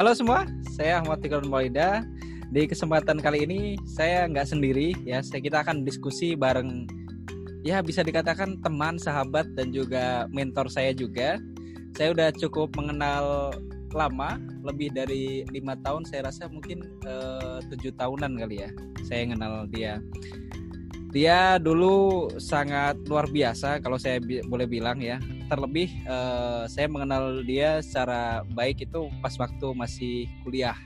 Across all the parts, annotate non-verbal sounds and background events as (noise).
Halo semua, saya Ahmad Tikron Maulida. Di kesempatan kali ini saya nggak sendiri ya, saya kita akan diskusi bareng ya bisa dikatakan teman, sahabat dan juga mentor saya juga. Saya udah cukup mengenal lama, lebih dari lima tahun. Saya rasa mungkin eh, tujuh tahunan kali ya. Saya kenal dia. Dia dulu sangat luar biasa kalau saya boleh bilang ya terlebih uh, saya mengenal dia secara baik itu pas waktu masih kuliah.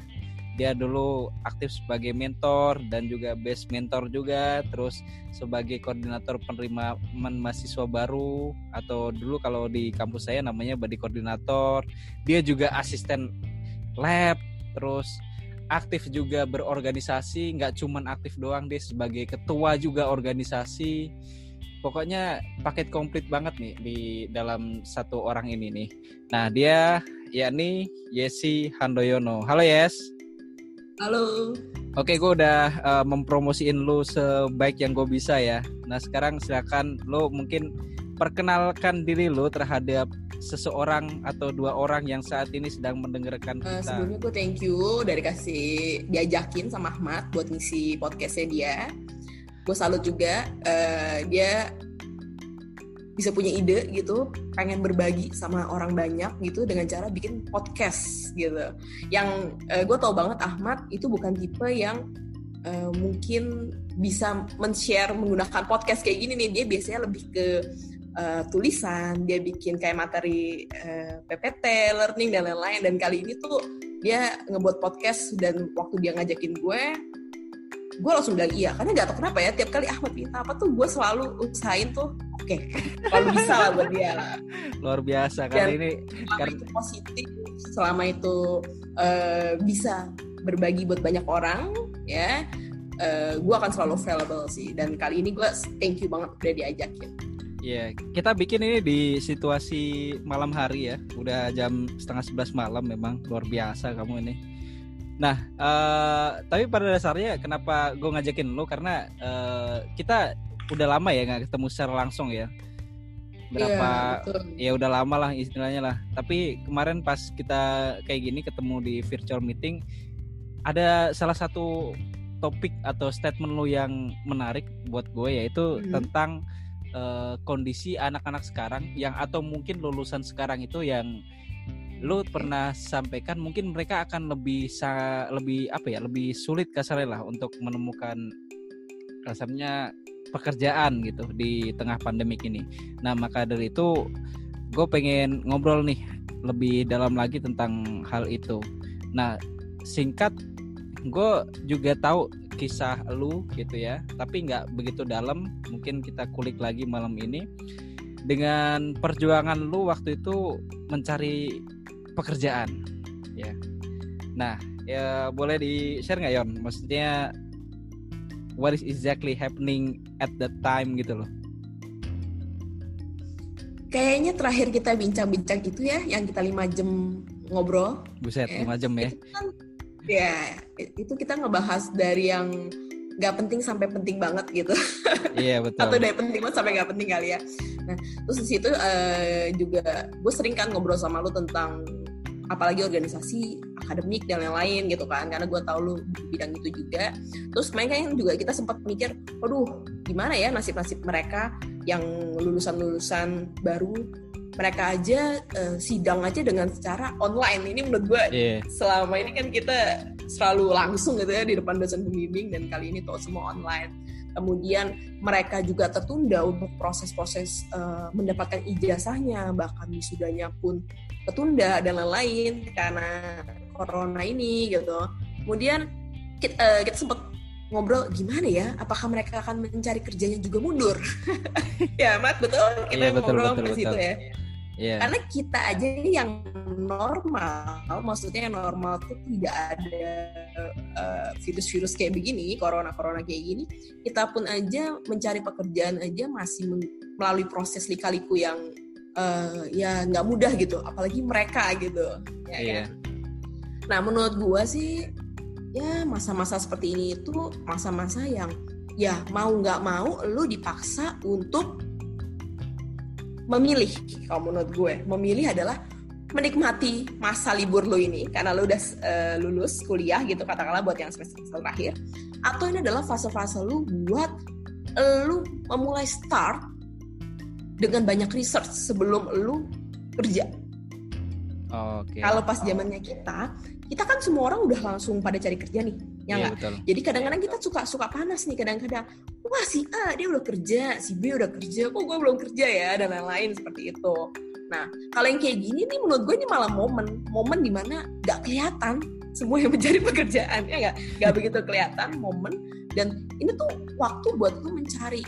Dia dulu aktif sebagai mentor dan juga best mentor juga terus sebagai koordinator penerimaan mahasiswa baru atau dulu kalau di kampus saya namanya body koordinator. Dia juga asisten lab terus aktif juga berorganisasi nggak cuman aktif doang dia sebagai ketua juga organisasi pokoknya paket komplit banget nih di dalam satu orang ini nih. Nah, dia yakni Yesi Handoyono. Halo Yes. Halo. Oke, gue udah uh, mempromosiin lu sebaik yang gue bisa ya. Nah, sekarang silakan lu mungkin perkenalkan diri lu terhadap seseorang atau dua orang yang saat ini sedang mendengarkan kita. Uh, sebelumnya gue thank you dari kasih diajakin sama Ahmad buat ngisi podcastnya dia gue salut juga uh, dia bisa punya ide gitu pengen berbagi sama orang banyak gitu dengan cara bikin podcast gitu. Yang uh, gue tau banget Ahmad itu bukan tipe yang uh, mungkin bisa men-share menggunakan podcast kayak gini nih. Dia biasanya lebih ke uh, tulisan dia bikin kayak materi uh, PPT learning dan lain-lain. Dan kali ini tuh dia ngebuat podcast dan waktu dia ngajakin gue gue langsung bilang iya. Karena gak tau kenapa ya tiap kali Ahmad minta apa tuh gue selalu usahain tuh oke okay, kalau bisa lah buat dia. Luar biasa kali ini karena itu positif selama itu uh, bisa berbagi buat banyak orang ya uh, gue akan selalu available sih. Dan kali ini gue thank you banget udah diajakin. Iya, yeah, kita bikin ini di situasi malam hari ya. Udah jam setengah sebelas malam memang. Luar biasa kamu ini. Nah, uh, tapi pada dasarnya kenapa gue ngajakin lo karena uh, kita udah lama ya nggak ketemu secara langsung ya. Berapa yeah, ya udah lama lah istilahnya lah. Tapi kemarin pas kita kayak gini ketemu di virtual meeting ada salah satu topik atau statement lo yang menarik buat gue yaitu hmm. tentang uh, kondisi anak-anak sekarang yang atau mungkin lulusan sekarang itu yang lu pernah sampaikan mungkin mereka akan lebih sa lebih apa ya lebih sulit kasarnya lah untuk menemukan rasanya pekerjaan gitu di tengah pandemik ini. Nah maka dari itu gue pengen ngobrol nih lebih dalam lagi tentang hal itu. Nah singkat gue juga tahu kisah lu gitu ya, tapi nggak begitu dalam. Mungkin kita kulik lagi malam ini dengan perjuangan lu waktu itu mencari pekerjaan ya nah ya boleh di share nggak Yon maksudnya what is exactly happening at that time gitu loh kayaknya terakhir kita bincang-bincang itu ya yang kita lima jam ngobrol buset ya. lima jam ya itu kan, ya itu kita ngebahas dari yang nggak penting sampai penting banget gitu. (laughs) Iya betul. Atau dari penting banget sampai nggak penting kali ya. Nah terus di situ uh, juga gue sering kan ngobrol sama lu tentang apalagi organisasi akademik dan lain-lain gitu kan karena gue tau lu bidang itu juga. Terus mereka yang juga kita sempat mikir aduh gimana ya nasib-nasib mereka yang lulusan-lulusan baru? Mereka aja uh, sidang aja dengan secara online. Ini menurut gue yeah. selama ini kan kita selalu langsung gitu ya di depan dosen pembimbing dan kali ini tuh semua online. Kemudian mereka juga tertunda untuk proses-proses uh, mendapatkan ijazahnya bahkan wisudanya pun ketunda dan lain-lain karena corona ini gitu. Kemudian kita, uh, kita sempat ngobrol gimana ya apakah mereka akan mencari kerjanya juga mundur? (laughs) Ya mat betul. Kita iya, betul, ngobrol betul, di situ ya. Yeah. karena kita aja yang normal maksudnya yang normal tuh tidak ada uh, virus-virus kayak begini corona-corona kayak gini. Kita pun aja mencari pekerjaan aja masih melalui proses lika-liku yang uh, ya nggak mudah gitu apalagi mereka gitu ya yeah. kan? Nah menurut gua sih ya masa-masa seperti ini itu masa-masa yang ya mau nggak mau lu dipaksa untuk memilih. Kalau menurut gue memilih adalah menikmati masa libur lo ini karena lo udah uh, lulus kuliah gitu katakanlah buat yang semester terakhir. Atau ini adalah fase-fase lo buat uh, lo memulai start dengan banyak research sebelum lo kerja. Oke. Okay. Kalau pas zamannya kita, kita kan semua orang udah langsung pada cari kerja nih, ya iya, nggak? Yeah, Jadi kadang-kadang kita suka suka panas nih, kadang-kadang wah si A dia udah kerja, si B udah kerja, kok gue belum kerja ya dan lain-lain seperti itu. Nah, kalau yang kayak gini nih menurut gue ini malah momen, momen di mana gak kelihatan semua yang mencari (laughs) pekerjaan ya nggak nggak begitu kelihatan momen dan ini tuh waktu buat lu mencari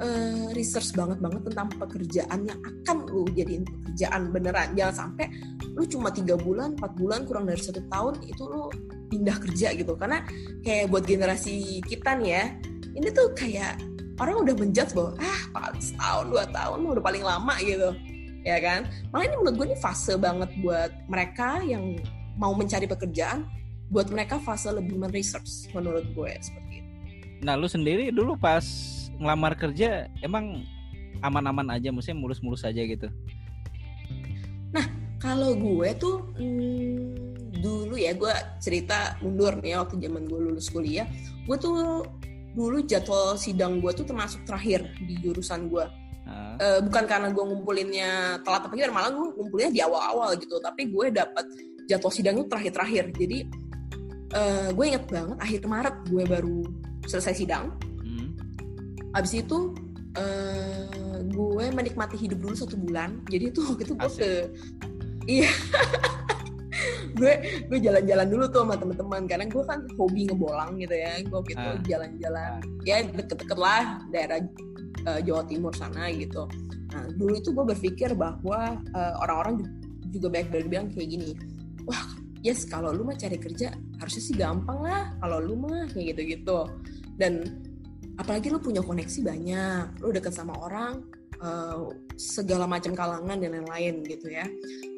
uh, research banget banget tentang pekerjaan yang akan lu jadiin pekerjaan beneran. Jangan sampai lu cuma tiga bulan empat bulan kurang dari satu tahun itu lu pindah kerja gitu. Karena kayak buat generasi kita nih ya ini tuh kayak orang udah menjudge bahwa ah setahun dua tahun udah paling lama gitu. Ya kan? Malah ini menurut gue ini fase banget buat mereka yang mau mencari pekerjaan buat mereka fase lebih men-research menurut gue seperti itu. Nah lu sendiri dulu pas ngelamar kerja emang aman-aman aja maksudnya mulus-mulus aja gitu. Nah kalau gue tuh hmm, dulu ya gue cerita mundur nih ya, waktu zaman gue lulus kuliah. Gue tuh dulu jadwal sidang gue tuh termasuk terakhir di jurusan gue. Uh, bukan karena gue ngumpulinnya telat apa gimana malah gue ngumpulinnya di awal-awal gitu. Tapi gue dapat jadwal sidang itu terakhir-terakhir. Jadi uh, gue inget banget akhir Maret gue baru selesai sidang. Abis itu uh, gue menikmati hidup dulu satu bulan. Jadi itu waktu itu gue ke iya. (laughs) Gue gue jalan-jalan dulu tuh sama teman-teman. Karena gue kan hobi ngebolang gitu ya. Gue gitu ah. jalan-jalan. Ya deket-deket lah daerah uh, Jawa Timur sana gitu. Nah dulu itu gue berpikir bahwa uh, orang-orang juga banyak dari bilang kayak gini, wah yes kalau lu mah cari kerja harusnya sih gampang lah. Kalau lu mah kayak gitu-gitu. Dan apalagi lu punya koneksi banyak, lu deket sama orang, uh, segala macam kalangan dan lain-lain gitu ya.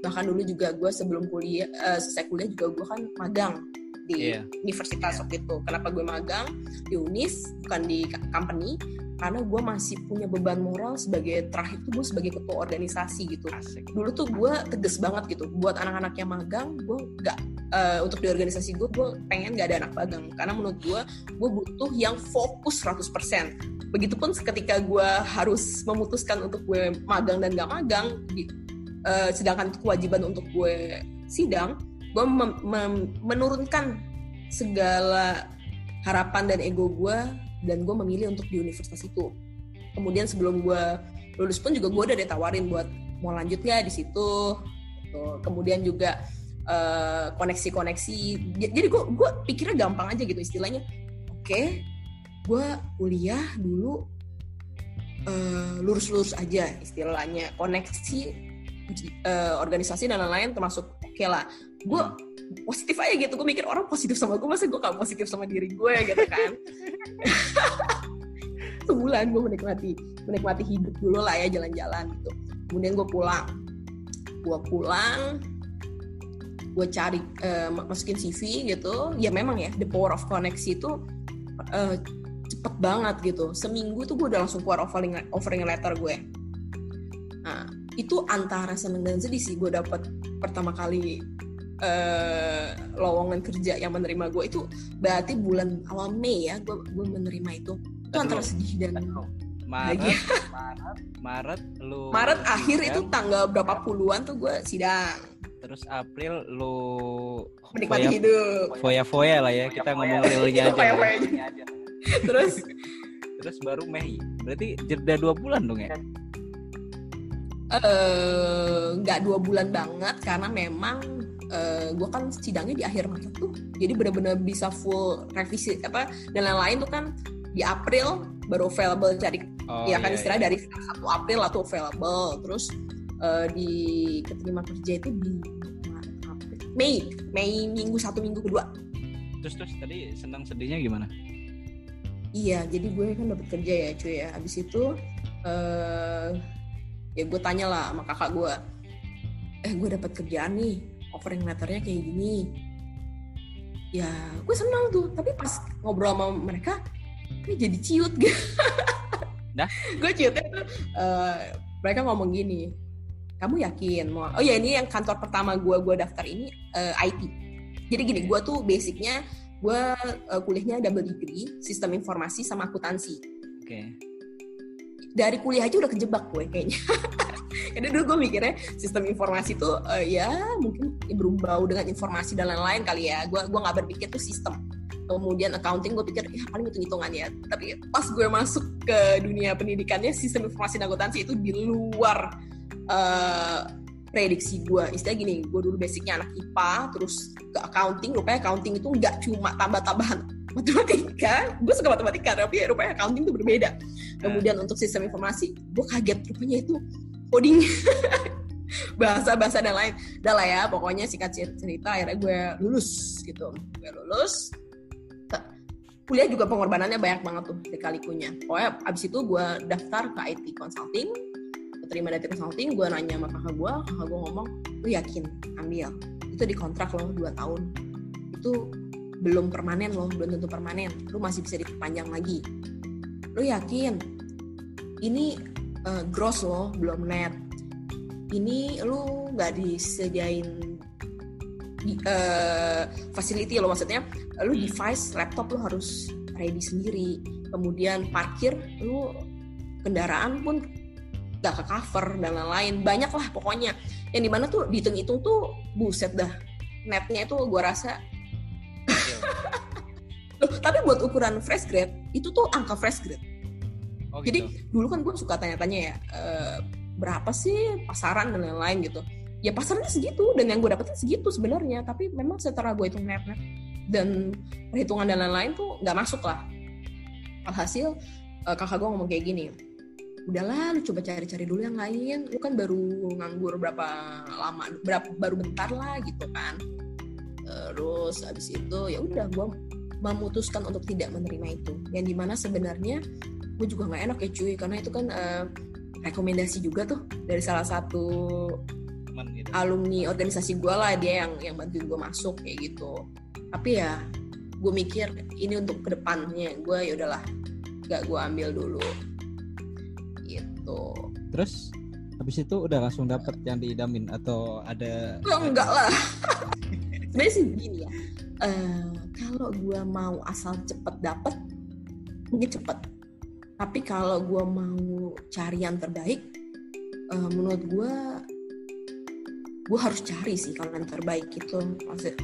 Bahkan dulu juga gue sebelum kuliah, uh, selesai kuliah juga gue kan magang di yeah. universitas waktu itu. Kenapa gue magang di Unis bukan di company? Karena gue masih punya beban moral sebagai terakhir tuh gue sebagai ketua organisasi gitu. Asik. dulu tuh gue tegas banget gitu. Buat anak-anak yang magang gue gak uh, untuk di organisasi gue gue pengen gak ada anak magang. Karena menurut gue gue butuh yang fokus 100% begitupun ketika gue harus memutuskan untuk gue magang dan gak magang di, uh, sedangkan kewajiban untuk gue sidang gue menurunkan segala harapan dan ego gue dan gue memilih untuk di universitas itu. Kemudian sebelum gue lulus pun juga gue udah ditawarin buat mau lanjut ya di situ gitu. kemudian juga uh, koneksi-koneksi. Jadi gue gue pikirnya gampang aja gitu istilahnya. Oke okay, gue kuliah dulu uh, lurus-lurus aja istilahnya. Koneksi uh, organisasi dan lain-lain termasuk oke okay lah. Gue positif aja gitu. Gue mikir orang positif sama gue masa gue gak positif sama diri gue gitu kan. (laughs) Sebulan gue menikmati menikmati hidup dulu lah ya jalan-jalan gitu. Kemudian gue pulang. Gue pulang gue cari uh, masukin CV gitu. Ya memang ya the power of koneksi itu uh, cepet banget gitu. Seminggu tuh gue udah langsung keluar offering offering letter gue. Nah itu antara seneng dan sedih sih gue dapet pertama kali uh, lowongan kerja yang menerima gue itu berarti bulan awal Mei ya gue gue menerima itu itu antara sedih dan Maret, Maret, Maret, lu Maret akhir itu tanggal berapa puluhan tuh gue sidang. Terus April lu menikmati foya, hidup. Foya-foya lah ya, kita ngomong realnya aja. aja. (laughs) terus terus baru Mei. Berarti jeda dua bulan dong ya? Eh, nggak uh, dua bulan banget karena memang uh, eh, gue kan sidangnya di akhir Maret tuh jadi benar-benar bisa full revisi apa dan lain-lain tuh kan di April baru available cari oh, ya kan iya, istilah iya. dari 1 April atau available terus uh, di keterima kerja itu di Mei Mei minggu satu minggu kedua. Terus terus tadi senang sedihnya gimana? Iya jadi gue kan dapat kerja ya cuy ya. Abis itu uh, ya gue tanya lah sama kakak gue eh gue dapat kerjaan nih offering letternya kayak gini. Ya gue senang tuh. Tapi pas ngobrol sama mereka ini jadi ciut. (laughs) Gitu nah gue ciutnya tuh uh, mereka ngomong gini kamu yakin mau oh ya ini yang kantor pertama gue gue daftar ini uh, eh, IT jadi gini gue tuh basicnya gue uh, kuliahnya double degree sistem informasi sama akuntansi. Oke. okay. Dari kuliah aja udah kejebak gue kayaknya (laughs) Jadi dulu gue mikirnya sistem informasi tuh uh, ya mungkin berbau dengan informasi dan lain-lain kali ya. Gue gue nggak berpikir tuh sistem. Kemudian accounting gue pikir ya paling hitung hitungan ya. Tapi pas gue masuk ke dunia pendidikannya sistem informasi dan akuntansi itu di luar uh, prediksi gue istilah gini gue dulu basicnya anak IPA terus ke accounting rupanya accounting itu nggak cuma tambah-tambahan (laughs) matematika. Gue suka matematika tapi rupanya accounting itu berbeda. Kemudian hmm. untuk sistem informasi gue kaget rupanya itu coding. (laughs) Bahasa-bahasa dan lain. Udah lah ya pokoknya singkat cerita akhirnya gue lulus gitu. Gue lulus. Kuliah juga pengorbanannya banyak banget tuh di kalikunya pokoknya abis itu gue daftar ke IT consulting terima dari consulting gue nanya sama kakak gue kakak gue ngomong lu yakin? Ambil. Itu di kontrak loh dua tahun. Itu belum permanen loh belum tentu permanen. Lu masih bisa diperpanjang lagi. Lu yakin? Ini uh, gross loh belum net. Ini lu nggak disediain uh, facility lo maksudnya. Lu device laptop lu harus ready sendiri. Kemudian parkir lu kendaraan pun gak ke cover dan lain-lain. Banyak lah pokoknya. Yang di mana tuh dihitung-hitung tuh buset dah. Netnya itu gue rasa (laughs) Loh, tapi buat ukuran fresh grade itu tuh angka fresh grade. Oh, gitu. jadi dulu kan gue suka tanya-tanya ya e, berapa sih pasaran dan lain-lain gitu. Ya pasarannya segitu dan yang gue dapetin segitu sebenarnya. Tapi memang setelah gue hitung net net dan perhitungan dan lain-lain tuh nggak masuk lah. Alhasil uh, kakak gue ngomong kayak gini udahlah lu coba cari-cari dulu yang lain. Lu kan baru nganggur berapa lama berapa baru bentar lah gitu kan. Terus abis itu ya udah gue memutuskan untuk tidak menerima itu. Yang di mana sebenarnya gue juga nggak enak ya cuy. Karena itu kan uh, rekomendasi juga tuh dari salah satu gitu. alumni organisasi gue lah dia yang yang bantuin gue masuk kayak gitu. Tapi ya gue mikir ini untuk ke depannya. Gue ya udahlah gak gue ambil dulu gitu. Terus habis itu udah langsung dapet yang diidamin atau ada oh, enggak lah? (laughs) Sebenarnya sih gini ya uh, kalau gue mau asal cepet dapet mungkin cepet. Tapi kalau gue mau cari yang terbaik uh, menurut gue gue harus cari sih kalau yang terbaik itu maksudnya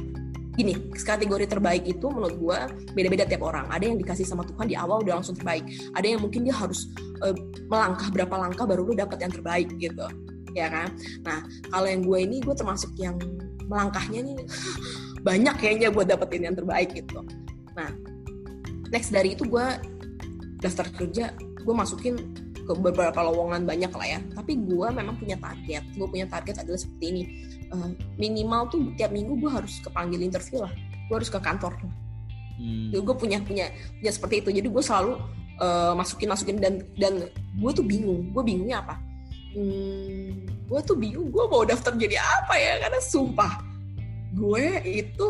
gini kategori terbaik itu menurut gue beda-beda tiap orang. Ada yang dikasih sama Tuhan di awal udah langsung terbaik. Ada yang mungkin dia harus uh, melangkah berapa langkah baru lu dapat yang terbaik gitu ya kan? Nah kalau yang gue ini gue termasuk yang melangkahnya nih (laughs) banyak kayaknya buat dapetin yang terbaik gitu. Nah next dari itu gue daftar kerja gue masukin ke beberapa lowongan banyak lah ya. Tapi gue memang punya target. Gue punya target adalah seperti ini uh, minimal tuh tiap minggu gue harus kepanggil interview lah. Gue harus ke kantor. Hmm. gue punya punya punya seperti itu. Jadi gue selalu uh, masukin masukin. Dan dan gue tuh bingung. Gue bingungnya apa? Hmm, gue tuh bingung. Gue mau daftar jadi apa ya? Karena sumpah gue itu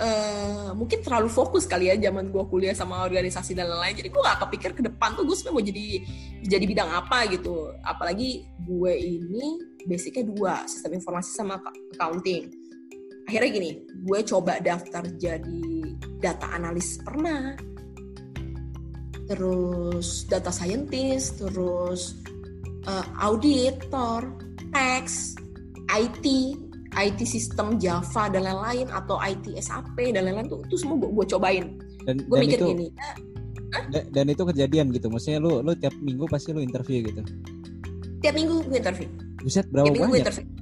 Uh, mungkin terlalu fokus kali ya zaman gue kuliah sama organisasi dan lain-lain. Jadi gue gak kepikir ke depan tuh gue sebenarnya mau jadi jadi bidang apa gitu. Apalagi gue ini basicnya dua sistem informasi sama accounting. Akhirnya gini gue coba daftar jadi data analis pernah. Terus data scientist terus uh, auditor tax IT IT sistem Java dan lain-lain atau IT SAP dan lain-lain tuh itu semua gue, gue cobain. Dan, gue mikir itu, gini ya, dan itu kejadian gitu maksudnya lu lu tiap minggu pasti lu interview gitu? Tiap minggu gue interview. Buset berapa tiap minggu banyak? interview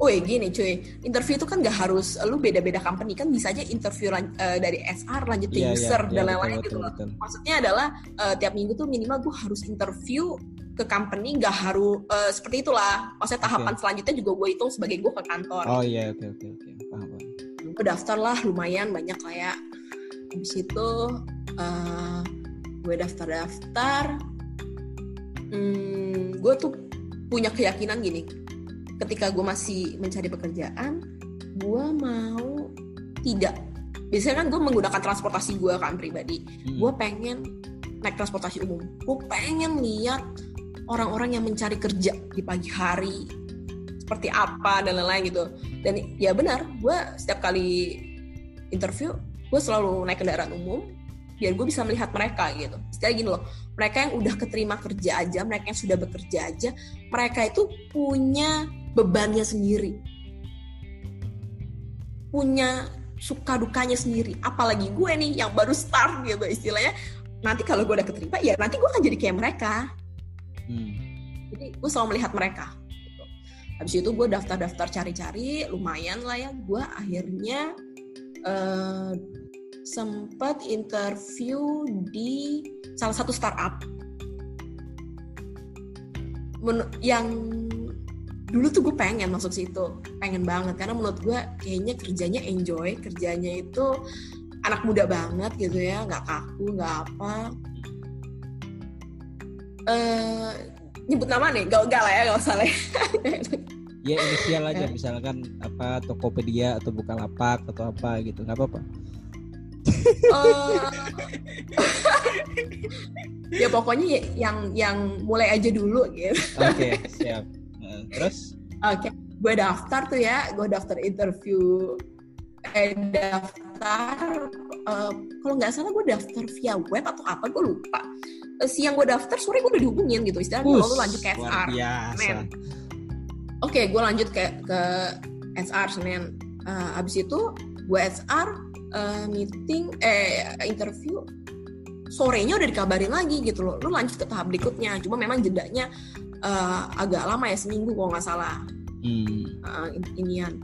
Woi gini cuy, interview itu kan gak harus lu beda-beda company kan bisa aja interview uh, dari SR lanjut ke yeah, user yeah, dan iya, lain-lain gitu loh. Maksudnya adalah uh, tiap minggu tuh minimal gue harus interview ke company gak harus uh, seperti itulah. Maksudnya tahapan okay. selanjutnya juga gue hitung sebagai gue ke kantor. Oh iya oke oke oke paham. Gue daftar lah lumayan banyak lah ya. Habis itu uh, gue daftar-daftar. Hmm, gue tuh punya keyakinan gini ketika gue masih mencari pekerjaan gue mau tidak biasanya kan gue menggunakan transportasi gue kan pribadi hmm. gue pengen naik transportasi umum gue pengen lihat orang-orang yang mencari kerja di pagi hari seperti apa dan lain-lain gitu dan ya benar gue setiap kali interview gue selalu naik kendaraan umum biar gue bisa melihat mereka gitu. Istilah gini loh, mereka yang udah keterima kerja aja, mereka yang sudah bekerja aja, mereka itu punya bebannya sendiri, punya suka dukanya sendiri. Apalagi gue nih yang baru start gitu istilahnya. Nanti kalau gue udah keterima, ya nanti gue akan jadi kayak mereka. Hmm. Jadi gue selalu melihat mereka. Gitu. Habis itu gue daftar-daftar cari-cari, lumayan lah ya. Gue akhirnya uh, sempat interview di salah satu startup Men yang dulu tuh gue pengen masuk situ pengen banget karena menurut gue kayaknya kerjanya enjoy kerjanya itu anak muda banget gitu ya nggak kaku nggak apa uh, nyebut nama nih gak gak lah ya gak usah lah (laughs) ya inisial aja misalkan apa Tokopedia atau Bukalapak atau apa gitu nggak apa-apa uh, (laughs) ya pokoknya ya, yang yang mulai aja dulu gitu. Oke, okay, siap. Uh, terus? Oke, okay. gue daftar tuh ya, gue daftar interview eh daftar uh, kalau nggak salah gue daftar via web atau apa gue lupa uh, siang gue daftar sore gue udah dihubungin gitu istilahnya lu lanjut ke SR Oke, okay, gue lanjut ke ke SR Senin. Uh, abis itu gue SR uh, meeting eh interview sorenya udah dikabarin lagi gitu loh lu lanjut ke tahap berikutnya cuma memang jedanya uh, agak lama ya seminggu kalau nggak salah. Hmm. uh, inian.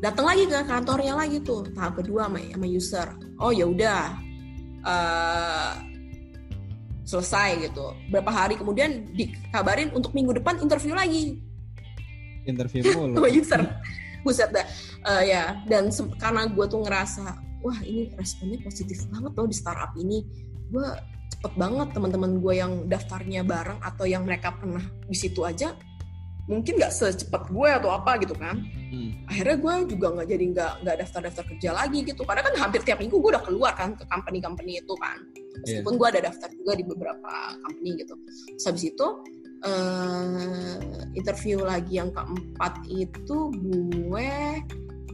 Datang lagi ke kantornya lagi tuh tahap kedua sama, sama user. Oh ya udah. Uh, selesai gitu. Berapa hari kemudian dikabarin untuk minggu depan interview lagi. Interview mulu. Sama user. Buset dah. Uh, ya dan karena gue tuh ngerasa wah ini responnya positif banget loh di startup ini. Gue cepet banget teman-teman gue yang daftarnya bareng atau yang mereka pernah di situ aja mungkin nggak secepat gue atau apa gitu kan. Hmm. akhirnya gue juga nggak jadi nggak nggak daftar daftar kerja lagi gitu. Karena kan hampir tiap minggu gue udah keluar kan ke company company itu kan. Meskipun yeah. gue ada daftar juga di beberapa company gitu. Terus habis itu uh, interview lagi yang keempat itu gue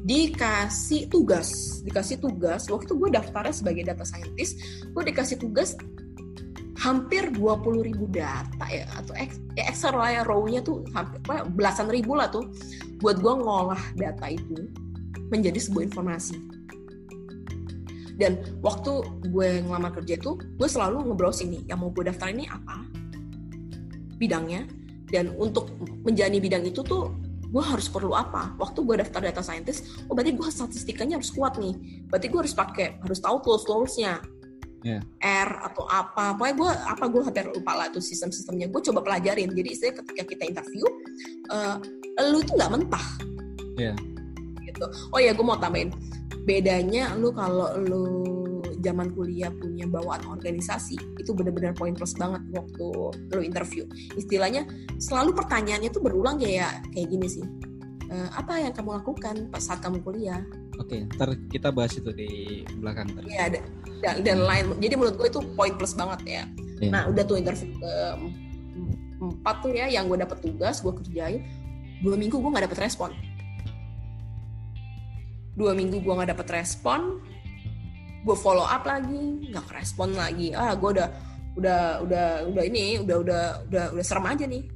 dikasih tugas. Dikasih tugas. Waktu itu gue daftarnya sebagai data scientist gue dikasih tugas hampir 20 ribu data ya atau ya Excel lah ya row-nya tuh hampir belasan ribu lah tuh buat gue ngolah data itu menjadi sebuah informasi. Dan waktu gue ngelamar kerja itu gue selalu ngebrowsing nih yang mau gue daftar ini apa bidangnya. Dan untuk menjalani bidang itu tuh gue harus perlu apa? Waktu gue daftar data scientist oh berarti gue statistikanya harus kuat nih. Berarti gue harus pakai harus tahu tools toolsnya yeah. R atau apa. Pokoknya gue apa gue hampir lupa lah tuh sistem sistemnya gue coba pelajarin. Jadi saya ketika kita interview uh, lu tuh nggak mentah. Yeah. gitu. Oh ya gue mau tambahin. Bedanya lu kalau lu zaman kuliah punya bawaan organisasi itu benar-benar poin plus banget waktu lo interview. Istilahnya selalu pertanyaannya tuh berulang kayak kayak gini sih. E, apa yang kamu lakukan pas saat kamu kuliah oke ntar kita bahas itu di belakang Iya dan, dan lain. Jadi menurut gue itu poin plus banget ya. Yeah. nah udah tuh interview ke empat tuh ya yang gue dapet tugas gue kerjain dua minggu gue nggak dapet respon. Dua minggu gue nggak dapet respon gue follow up lagi nggak respon lagi. Ah gue udah udah udah udah ini udah udah udah udah serem aja nih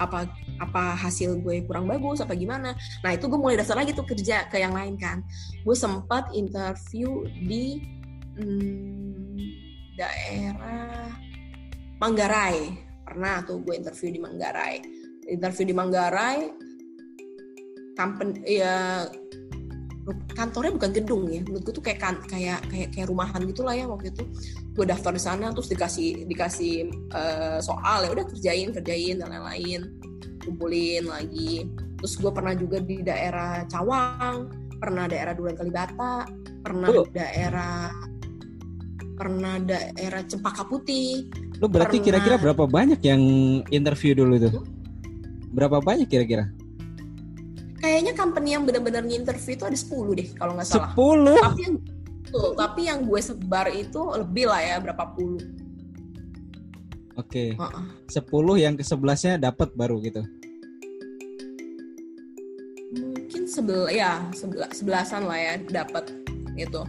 apa apa hasil gue kurang bagus apa gimana. Nah itu gue mulai dasar lagi tuh kerja ke yang lain kan. Gue sempat interview di hmm, daerah Manggarai. Pernah tuh gue interview di Manggarai. Interview di Manggarai company ya kantornya bukan gedung ya. Menurut gue tuh kayak kan, kayak kayak kayak rumahan gitulah ya waktu itu. Gue daftar di sana terus dikasih dikasih uh, soal. Ya udah kerjain kerjain dan lain-lain. Kumpulin lagi. Terus gue pernah juga di daerah Cawang. Pernah daerah Duren Kalibata. Pernah oh. daerah pernah daerah Cempaka Putih. Lo berarti kira-kira berapa banyak yang interview dulu itu berapa banyak kira-kira kayaknya company yang benar-benar nginterview itu ada 10 deh kalau nggak salah. 10? Tapi yang tuh, tapi yang gue sebar itu lebih lah ya berapa puluh. Oke. Uh -uh. 10 yang ke 11-nya dapat baru gitu. Mungkin sebel ya sebel sebelasan lah ya dapat gitu.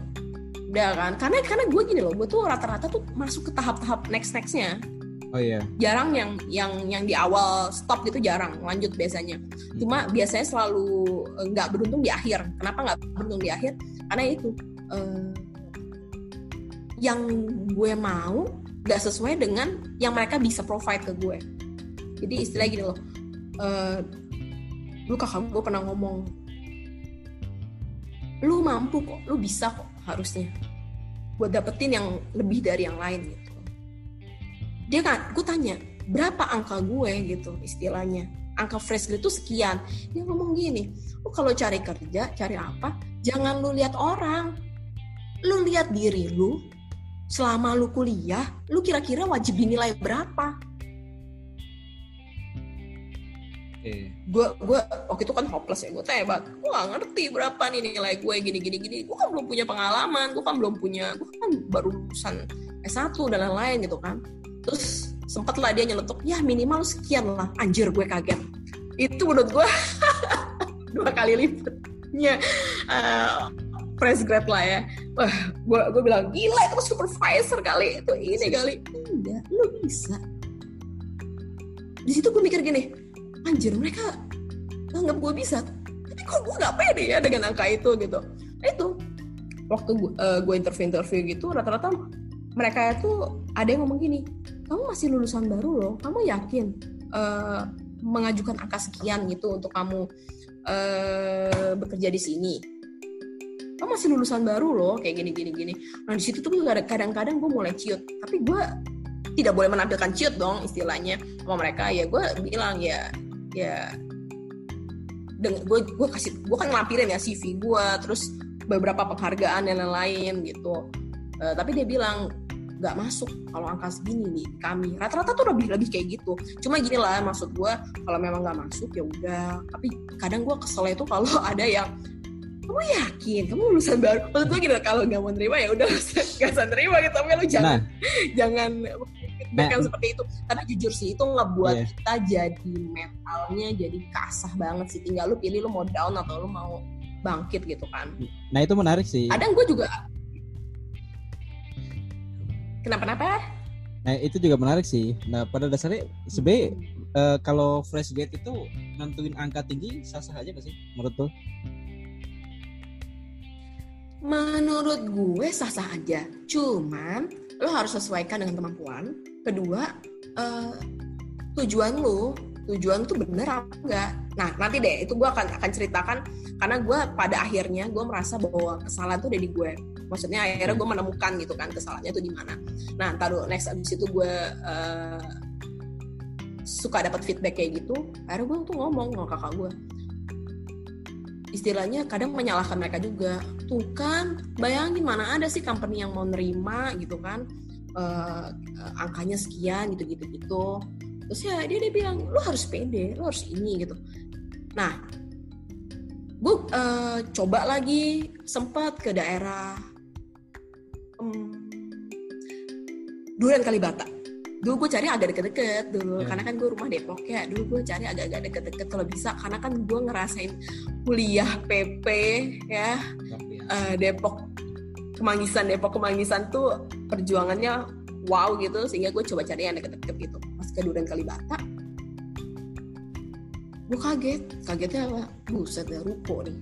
Udah kan? Karena karena gue gini loh, gue tuh rata-rata tuh masuk ke tahap-tahap next nextnya. Oh iya. Jarang yang yang yang di awal stop gitu jarang, lanjut biasanya. Cuma biasanya selalu eh, nggak beruntung di akhir. Kenapa nggak beruntung di akhir? Karena itu eh, yang gue mau nggak sesuai dengan yang mereka bisa provide ke gue. Jadi istilah gini loh, eh, lu kakak gue pernah ngomong, lu mampu kok, lu bisa kok harusnya buat dapetin yang lebih dari yang lain gitu. Dia kan, gue tanya berapa angka gue gitu istilahnya, angka fresh grade itu sekian. Dia ngomong gini, lu kalau cari kerja, cari apa, jangan lu lihat orang, lu lihat diri lu selama lu kuliah, lu kira-kira wajib dinilai berapa? Gue gue waktu itu kan hopeless ya, gue banget, gue gak ngerti berapa nih nilai gue gini gini gini. Gue kan belum punya pengalaman, gue kan belum punya, gue kan baru lulusan S1 dan lain-lain gitu kan. Terus sempet lah dia nyeletuk, ya minimal sekian lah. Anjir gue kaget. Itu menurut gue (laughs) dua kali lipatnya uh, fresh grade lah ya. Wah, gue gue bilang gila itu supervisor kali itu ini kali. Enggak, lu bisa. Di situ gue mikir gini, anjir mereka anggap gue bisa, tapi kok gue nggak pede ya dengan angka itu gitu. Nah, itu waktu gue, uh, gue interview interview gitu, rata-rata mereka itu ada yang ngomong gini, kamu masih lulusan baru loh, kamu yakin uh, mengajukan angka sekian gitu untuk kamu uh, bekerja di sini? Kamu masih lulusan baru loh, kayak gini gini gini. Nah di situ tuh kadang-kadang gue mulai ciut, tapi gue tidak boleh menampilkan ciut dong istilahnya sama mereka ya gue bilang ya ya gue gue kasih gue kan ngelampirin ya CV gue terus beberapa penghargaan dan lain-lain gitu uh, tapi dia bilang nggak masuk kalau angka segini nih kami. Rata-rata tuh lebih lebih kayak gitu. Cuma gini lah maksud gue kalau memang nggak masuk ya udah. Tapi kadang gue kesel itu kalau (laughs) ada yang kamu yakin? Kamu lulusan baru? Maksud gue gitu kalau nggak mau nerima ya udah (laughs) nggak usah nerima gitu. Tapi lu jangan Nah. (laughs) jangan Nah, kan seperti itu. Tapi jujur sih itu ngebuat Iya. kita jadi mentalnya jadi kasah banget sih. Tinggal lu pilih lu mau down atau lu mau bangkit gitu kan. Nah, itu menarik sih. kadang gue juga kenapa-napa? Nah, itu juga menarik sih. Nah, pada dasarnya sebenarnya eh, kalau fresh grade itu nentuin angka tinggi sah-sah aja gak sih menurut tuh? menurut gue sah-sah aja. Cuman lo harus sesuaikan dengan kemampuan. Kedua eh, tujuan lo. Tujuan tuh bener apa enggak? Nah nanti deh itu gue akan akan ceritakan. Karena gue pada akhirnya gue merasa bahwa kesalahan tuh ada di gue maksudnya akhirnya gue menemukan gitu kan kesalahannya tuh di mana. Nah taruh next abis itu gue eh, suka dapat feedback kayak gitu akhirnya gue tuh ngomong sama kakak gue istilahnya kadang menyalahkan mereka juga. Tuh kan bayangin mana ada sih company yang mau nerima gitu kan eh, angkanya sekian gitu gitu. Gitu terus ya dia dia bilang lu harus pede lu harus ini gitu. Nah gue eh, coba lagi sempat ke daerah Duren Kalibata dulu gue cari agak deket-deket dulu Ya. karena kan gue rumah Depok ya. Dulu gue cari agak-agak deket-deket kalau bisa karena kan gue ngerasain kuliah PP ya. Eh, Depok Kemanggisan Depok Kemanggisan tuh perjuangannya wow gitu sehingga gue coba cari yang deket-deket gitu. Pas ke Duren Kalibata gue kaget. Kagetnya apa? Buset ya ruko nih.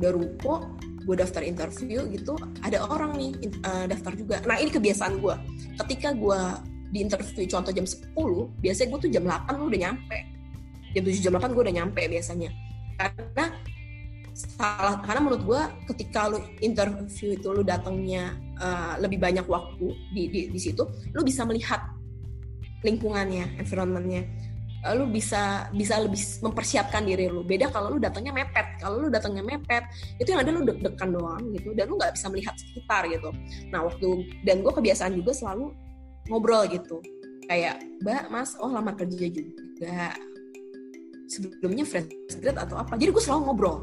Udah ruko gue daftar interview gitu ada orang nih eh, daftar juga. Nah ini kebiasaan gue ketika gue di interview contoh jam 10 biasanya gue tuh jam 8 lu udah nyampe. Jam 7 jam 8 gue udah nyampe biasanya. Karena salah karena menurut gue ketika lu interview itu lu datangnya uh, lebih banyak waktu di, di di situ lu bisa melihat lingkungannya environmentnya. Uh, lu bisa bisa lebih mempersiapkan diri lu. Beda kalau lu datangnya mepet. Kalau lu datangnya mepet itu yang ada lu deg-degan doang gitu. Dan lu nggak bisa melihat sekitar gitu. Nah waktu dan gue kebiasaan juga selalu ngobrol gitu. Kayak mbak mas oh lamar kerja juga. Sebelumnya fresh grade atau apa? Jadi gue selalu ngobrol.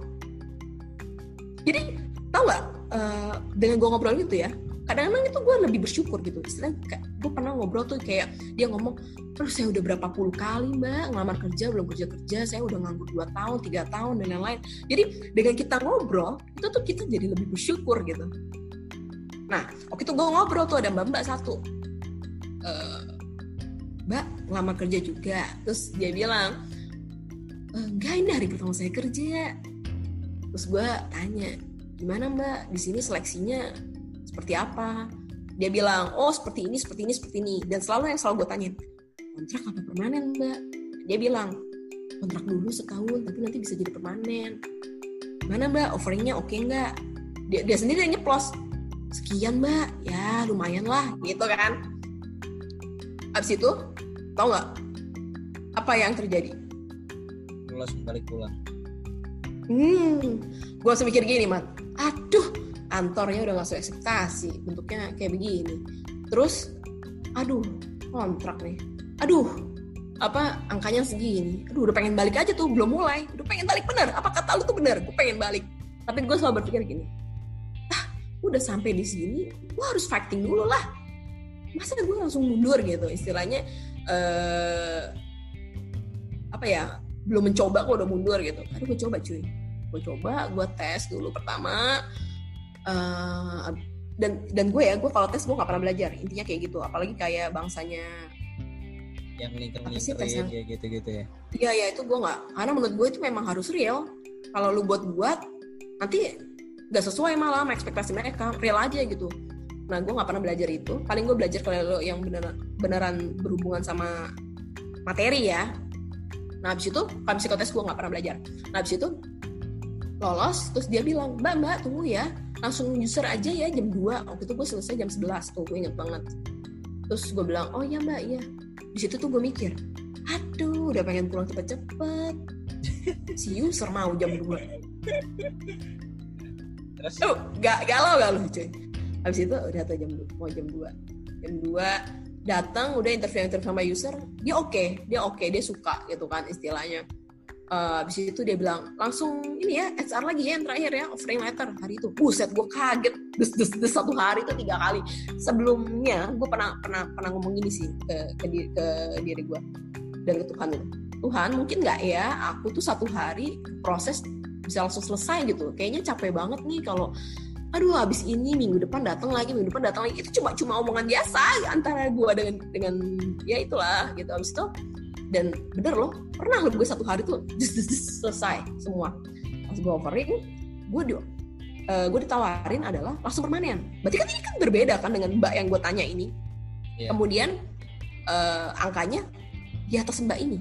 Jadi tau gak eh, dengan gue ngobrol gitu ya kadang-kadang itu gue lebih bersyukur gitu. Istilah gue pernah ngobrol tuh kayak dia ngomong terus saya udah berapa puluh kali mbak ngelamar kerja belum kerja kerja saya udah nganggur dua tahun tiga tahun dan lain-lain. Jadi dengan kita ngobrol itu tuh kita jadi lebih bersyukur gitu. Nah waktu itu gue ngobrol tuh ada mbak mbak satu. Uh, mbak ngelamar kerja juga. Terus dia bilang enggak ini hari pertama saya kerja. Terus gue tanya gimana mbak? Di sini seleksinya seperti apa? Dia bilang oh seperti ini seperti ini seperti ini. Dan selalu yang selalu gue tanya kontrak apa permanen mbak? Dia bilang kontrak dulu setahun tapi nanti bisa jadi permanen. Mana mbak? Offeringnya oke okay nggak? Dia, dia sendiri yang nyeplos sekian mbak. Ya lumayan lah gitu kan. Abis itu tau nggak? Apa yang terjadi? Lulus balik pulang. Hmm gue langsung mikir gini mat. Aduh kantornya udah sesuai ekspektasi bentuknya kayak begini. Terus aduh kontrak nih. Aduh apa angkanya segini. Aduh udah pengen balik aja tuh belum mulai. Udah pengen balik bener. Apa kata lu tuh bener? Gue pengen balik. Tapi gue selalu berpikir gini ah udah sampai di sini gue harus fighting dulu lah. Masa gue langsung mundur gitu? Istilahnya eh, apa ya belum mencoba gue udah mundur gitu. Aduh gue coba cuy. Gue coba gue tes dulu pertama uh, dan dan gue ya gue kalau tes gue nggak pernah belajar intinya kayak gitu. Apalagi kayak bangsanya yang lingkar lingkarin ya gitu gitu ya? Iya ya itu gue nggak karena menurut gue itu memang harus real. Kalau lu buat buat nanti gak sesuai malah sama ekspektasi mereka real aja gitu. Nah gue nggak pernah belajar itu. Paling gue belajar kalau yang beneran beneran berhubungan sama materi ya. Nah abis itu kalau psikotes gue nggak pernah belajar. Nah abis itu lolos terus dia bilang mbak mbak tunggu ya langsung user aja ya jam 2 waktu itu gue selesai jam 11 tuh gue inget banget. Terus gue bilang oh ya mbak iya. Di situ tuh gue mikir aduh udah pengen pulang cepet-cepet. (laughs) Si user mau jam 2 terus? Tuh gak galau gak lu cuy. Habis itu udah tuh jam mau jam 2 jam 2 datang udah interview interview sama user dia oke okay, dia oke okay, dia suka gitu kan istilahnya uh, abis itu dia bilang langsung ini ya HR lagi ya yang terakhir ya offering letter hari itu. Buset gue kaget. Des, des, des satu hari itu tiga kali. Sebelumnya gue pernah pernah pernah ngomong gini sih ke ke, diri, ke diri gue dan ke Tuhan Tuhan mungkin nggak ya aku tuh satu hari proses bisa langsung selesai gitu. Kayaknya capek banget nih kalau aduh habis ini minggu depan datang lagi minggu depan datang lagi. Itu cuma cuma omongan biasa antara gue dengan dengan ya itulah gitu. Habis itu dan bener loh pernah loh gue satu hari tuh just, just, just, selesai semua. Pas gue offering gue di uh, gue ditawarin adalah langsung permanen. Berarti kan ini kan berbeda kan dengan mbak yang gue tanya ini. Yeah. kemudian uh, angkanya di atas mbak ini.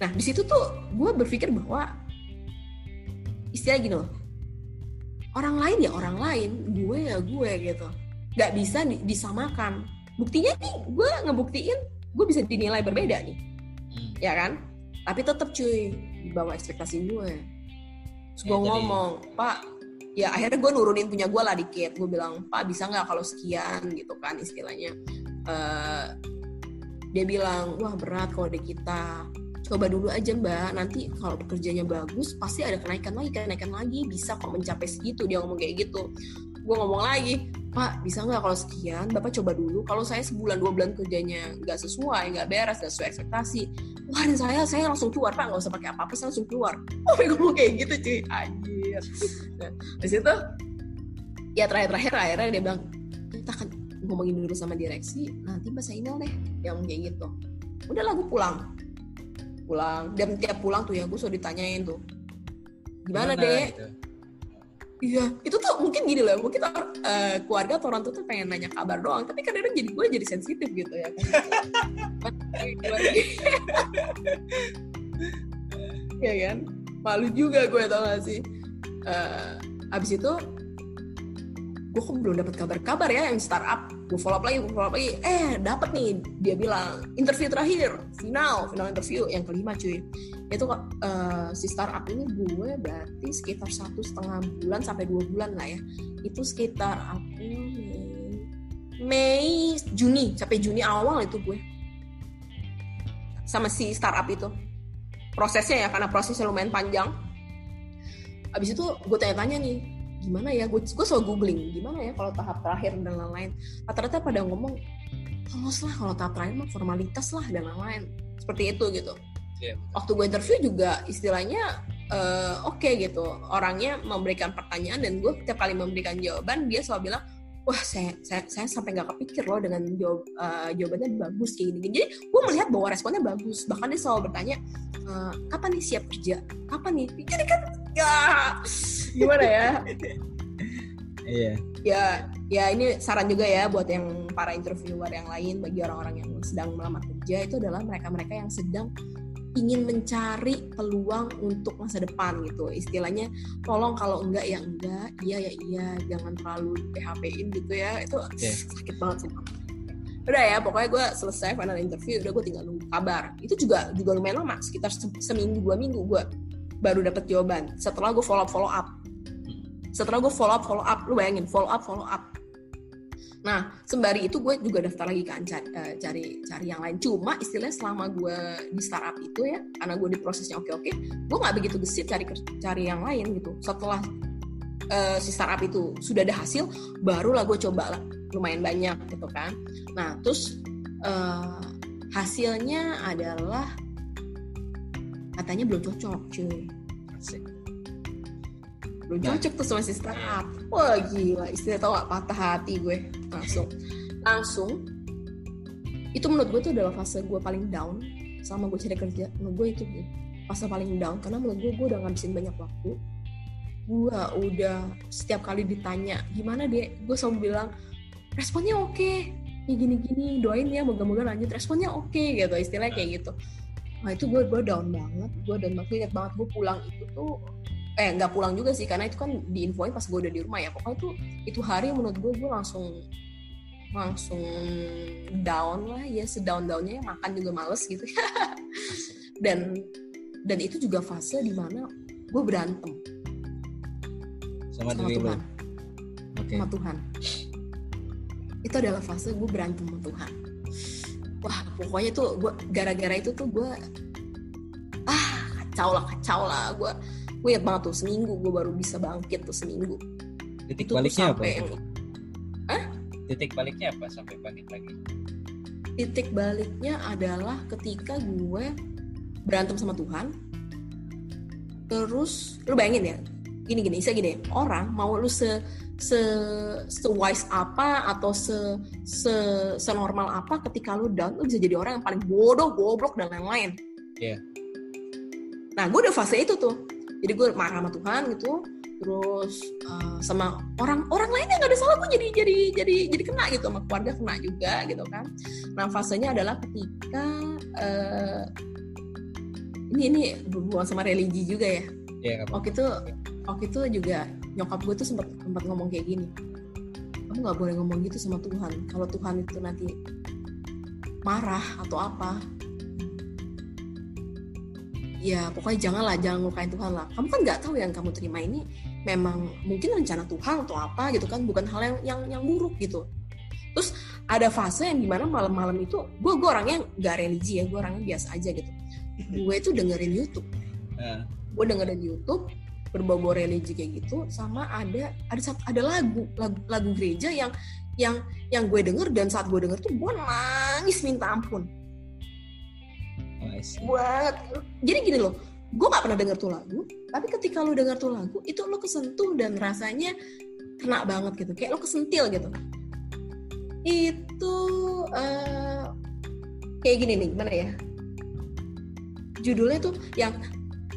Nah di situ tuh gue berpikir bahwa istilah gini loh orang lain ya orang lain gue ya gue gitu. Nggak bisa disamakan. Buktinya nih gue ngebuktiin gue bisa dinilai berbeda nih. Hmm. ya kan? Tapi tetap cuy di bawah ekspektasi gue. Terus gue ya, ngomong jadi... pak ya akhirnya gue nurunin punya gue lah dikit. Gue bilang pak bisa nggak kalau sekian? Gitu kan istilahnya. Uh, dia bilang wah berat kalau di kita coba dulu aja mbak. Nanti kalau pekerjaannya bagus pasti ada kenaikan lagi kenaikan lagi. Bisa kok mencapai segitu dia ngomong kayak gitu. Gue ngomong lagi Pak bisa nggak kalau sekian? Bapak coba dulu. Kalau saya sebulan dua bulan kerjanya nggak sesuai nggak beres nggak sesuai ekspektasi. Keluarin saya saya langsung keluar Pak. Nggak usah pakai apa-apa saya langsung keluar. (laughs) Oh gue ngomong kayak gitu cuy. Anjir. Nah, di situ ya terakhir-terakhir akhirnya dia bilang kita akan ngomongin dulu sama direksi. Nanti saya email deh. Yang kayak gitu. Udah lagu pulang pulang. Dan tiap pulang tuh ya gue sudah ditanyain tuh. Gimana, gimana deh gitu? Iya, itu tuh mungkin gini loh, mungkin uh, keluarga atau orang tua tuh pengen nanya kabar doang, tapi kadang-kadang jadi gue jadi sensitif gitu ya. Ya kan, malu juga gue tau gak sih. Uh, abis itu gue kok belum dapat kabar-kabar ya yang startup. Gue follow up lagi gue follow up lagi. Eh dapat nih dia bilang interview terakhir final final interview yang kelima cuy. Itu uh, si startup ini gue berarti sekitar satu setengah bulan sampai dua bulan lah ya. Itu sekitar April Mei Mei Juni sampai Juni awal itu gue sama si startup itu. Prosesnya ya karena prosesnya lumayan panjang. Abis itu gue tanya-tanya nih gimana ya gue gue selalu googling gimana ya kalau tahap terakhir dan lain-lain. Rata-rata pada ngomong lolos lah kalau tahap terakhir mah formalitas lah dan lain-lain. Seperti itu gitu. Yeah. waktu gue interview juga istilahnya uh, oke okay gitu. Orangnya memberikan pertanyaan dan gue setiap kali memberikan jawaban dia selalu bilang wah saya saya, saya sampai nggak kepikir loh dengan jawab uh, jawabannya bagus kayak gini jadi gue melihat bahwa responnya bagus. Bahkan dia selalu bertanya e, kapan nih siap kerja? Kapan nih? Jadi kan ya gimana ya? Iya. Ya ya ini saran juga ya buat yang para interviewer yang lain bagi orang-orang yang sedang melamar kerja itu adalah mereka-mereka yang sedang ingin mencari peluang untuk masa depan gitu. Istilahnya tolong kalau enggak ya enggak. Iya ya iya. Jangan terlalu PHP-in gitu ya. Itu yeah. sakit banget sih udah ya pokoknya gue selesai final interview udah gue tinggal nunggu kabar. Itu juga juga lumayan lama sekitar seminggu dua minggu gue baru dapat jawaban setelah gue follow up follow up setelah gue follow up follow up lu bayangin follow up follow up Nah, sembari itu gue juga daftar lagi kan cari, uh, cari cari yang lain. Cuma istilahnya selama gue di startup itu ya, karena gue di prosesnya oke-oke, gue nggak begitu gesit cari cari yang lain gitu. Setelah uh, si startup itu sudah ada hasil, barulah gue coba lah lumayan banyak gitu kan. Nah, terus uh, hasilnya adalah katanya belum cocok cuy. Asik. Belum nah. cocok tuh sama si startup. Wah gila. Istilah tau gak? Patah hati gue. Langsung. Langsung itu menurut gue tuh adalah fase gue paling down sama gue cari kerja. Menurut gue itu fase paling down. Karena menurut gue gue udah ngabisin banyak waktu. Gue udah setiap kali ditanya gimana deh gue selalu bilang responnya oke. Okay. ya gini-gini doain ya moga-moga lanjut. Responnya oke okay, gitu. Istilahnya kayak gitu nah itu gue gue down banget. Gue down banget. Ingat banget gue pulang itu tuh eh nggak pulang juga sih karena itu kan diinfoin pas gue udah di rumah ya. Pokoknya itu itu hari menurut gue gue langsung langsung down lah ya sedown downnya ya. Makan juga males gitu (laughs) dan dan itu juga fase di mana gue berantem. Sama, sama Tuhan. Okay. sama Tuhan. Itu adalah fase gue berantem sama Tuhan wah pokoknya tuh gue gara-gara itu tuh gue ah kacau lah kacau lah. Gue gue inget banget tuh seminggu gue baru bisa bangkit tuh seminggu. Titik itu baliknya apa yang... Hah? titik baliknya apa sampai bangkit lagi? Titik baliknya adalah ketika gue berantem sama Tuhan terus lu bayangin ya gini gini. Saya gini orang mau lu se se se wise apa atau se se senormal apa ketika lu down lu bisa jadi orang yang paling bodoh goblok dan lain-lain. Yeah. nah gue udah fase itu tuh. Jadi gue marah sama Tuhan gitu terus uh, sama orang orang lain yang gak ada salah gue jadi jadi jadi jadi kena gitu sama keluarga kena juga gitu kan. Nah fasenya adalah ketika uh, ini ini berhubungan sama religi juga ya. Yeah, waktu itu waktu itu juga nyokap gue tuh sempat sempat ngomong kayak gini kamu nggak boleh ngomong gitu sama Tuhan. Kalau Tuhan itu nanti marah atau apa. Ya pokoknya janganlah jangan ngelukain Tuhan lah. Kamu kan nggak tahu yang kamu terima ini memang mungkin rencana Tuhan atau apa gitu kan bukan hal yang yang yang buruk gitu. Terus ada fase yang di mana malam-malam itu gue gue orangnya nggak religi ya gue orangnya biasa aja gitu. Gue itu dengerin YouTube. Uh. gue dengerin YouTube berbau-bau religi kayak gitu sama ada ada ada lagu lagu, lagu gereja yang yang yang gue denger dan saat gue denger tuh gue nangis minta ampun. Banget jadi gini loh gue nggak pernah denger tuh lagu tapi ketika lo denger tuh lagu itu lo kesentuh dan rasanya kena banget gitu kayak lo kesentil gitu. Itu uh, kayak gini nih gimana ya? Judulnya tuh yang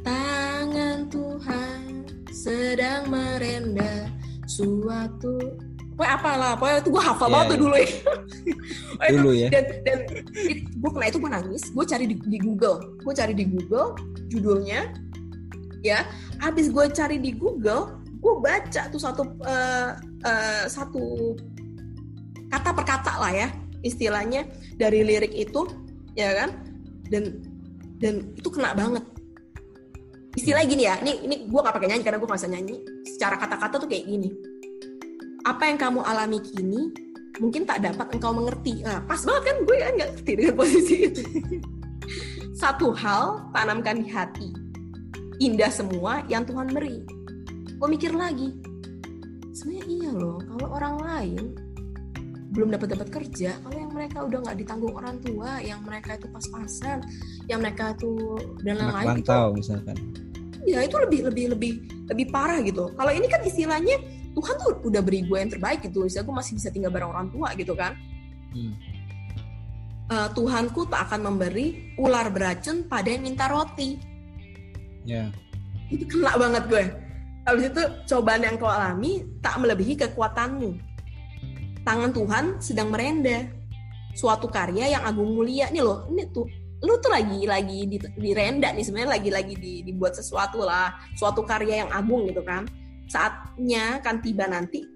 tangan Tuhan sedang merenda suatu Pokoknya apalah, pokoknya itu gue hafal yeah, banget tuh iya. dulu ya. (laughs) dulu ya. Dan, dan gue kena itu gue nangis, gue cari di, di Google, gue cari di Google judulnya, ya. Abis gue cari di Google, gue baca tuh satu uh, uh, satu kata per kata lah ya, istilahnya dari lirik itu, ya kan? Dan dan itu kena banget. Istilahnya gini ya, ini ini gue gak pakai nyanyi karena gue gak bisa nyanyi. Secara kata-kata tuh kayak gini apa yang kamu alami kini mungkin tak dapat engkau mengerti. Nah, pas banget kan gue kan nggak ngerti dengan (laughs) posisi itu. Satu hal tanamkan di hati. Indah semua yang Tuhan beri. Gue mikir lagi, sebenarnya iya loh kalau orang lain belum dapat dapat kerja kalau yang mereka udah nggak ditanggung orang tua yang mereka itu pas-pasan yang mereka itu dan lain-lain itu misalkan. Ya itu lebih lebih lebih lebih parah gitu. Kalau ini kan istilahnya Tuhan tuh udah beri gue yang terbaik gitu Misalnya gue masih bisa tinggal bareng orang tua gitu kan. Hmm. uh, Tuhanku tak akan memberi ular beracun pada yang minta roti. Ya. Yeah. itu kena banget gue. Habis itu cobaan yang kau alami tak melebihi kekuatanmu tangan Tuhan sedang merenda. Suatu karya yang agung mulia. Nih loh ini tuh lu tuh lagi lagi di, di renda nih sebenarnya lagi lagi di, dibuat sesuatu lah. Suatu karya yang agung gitu kan. Saatnya kan tiba nanti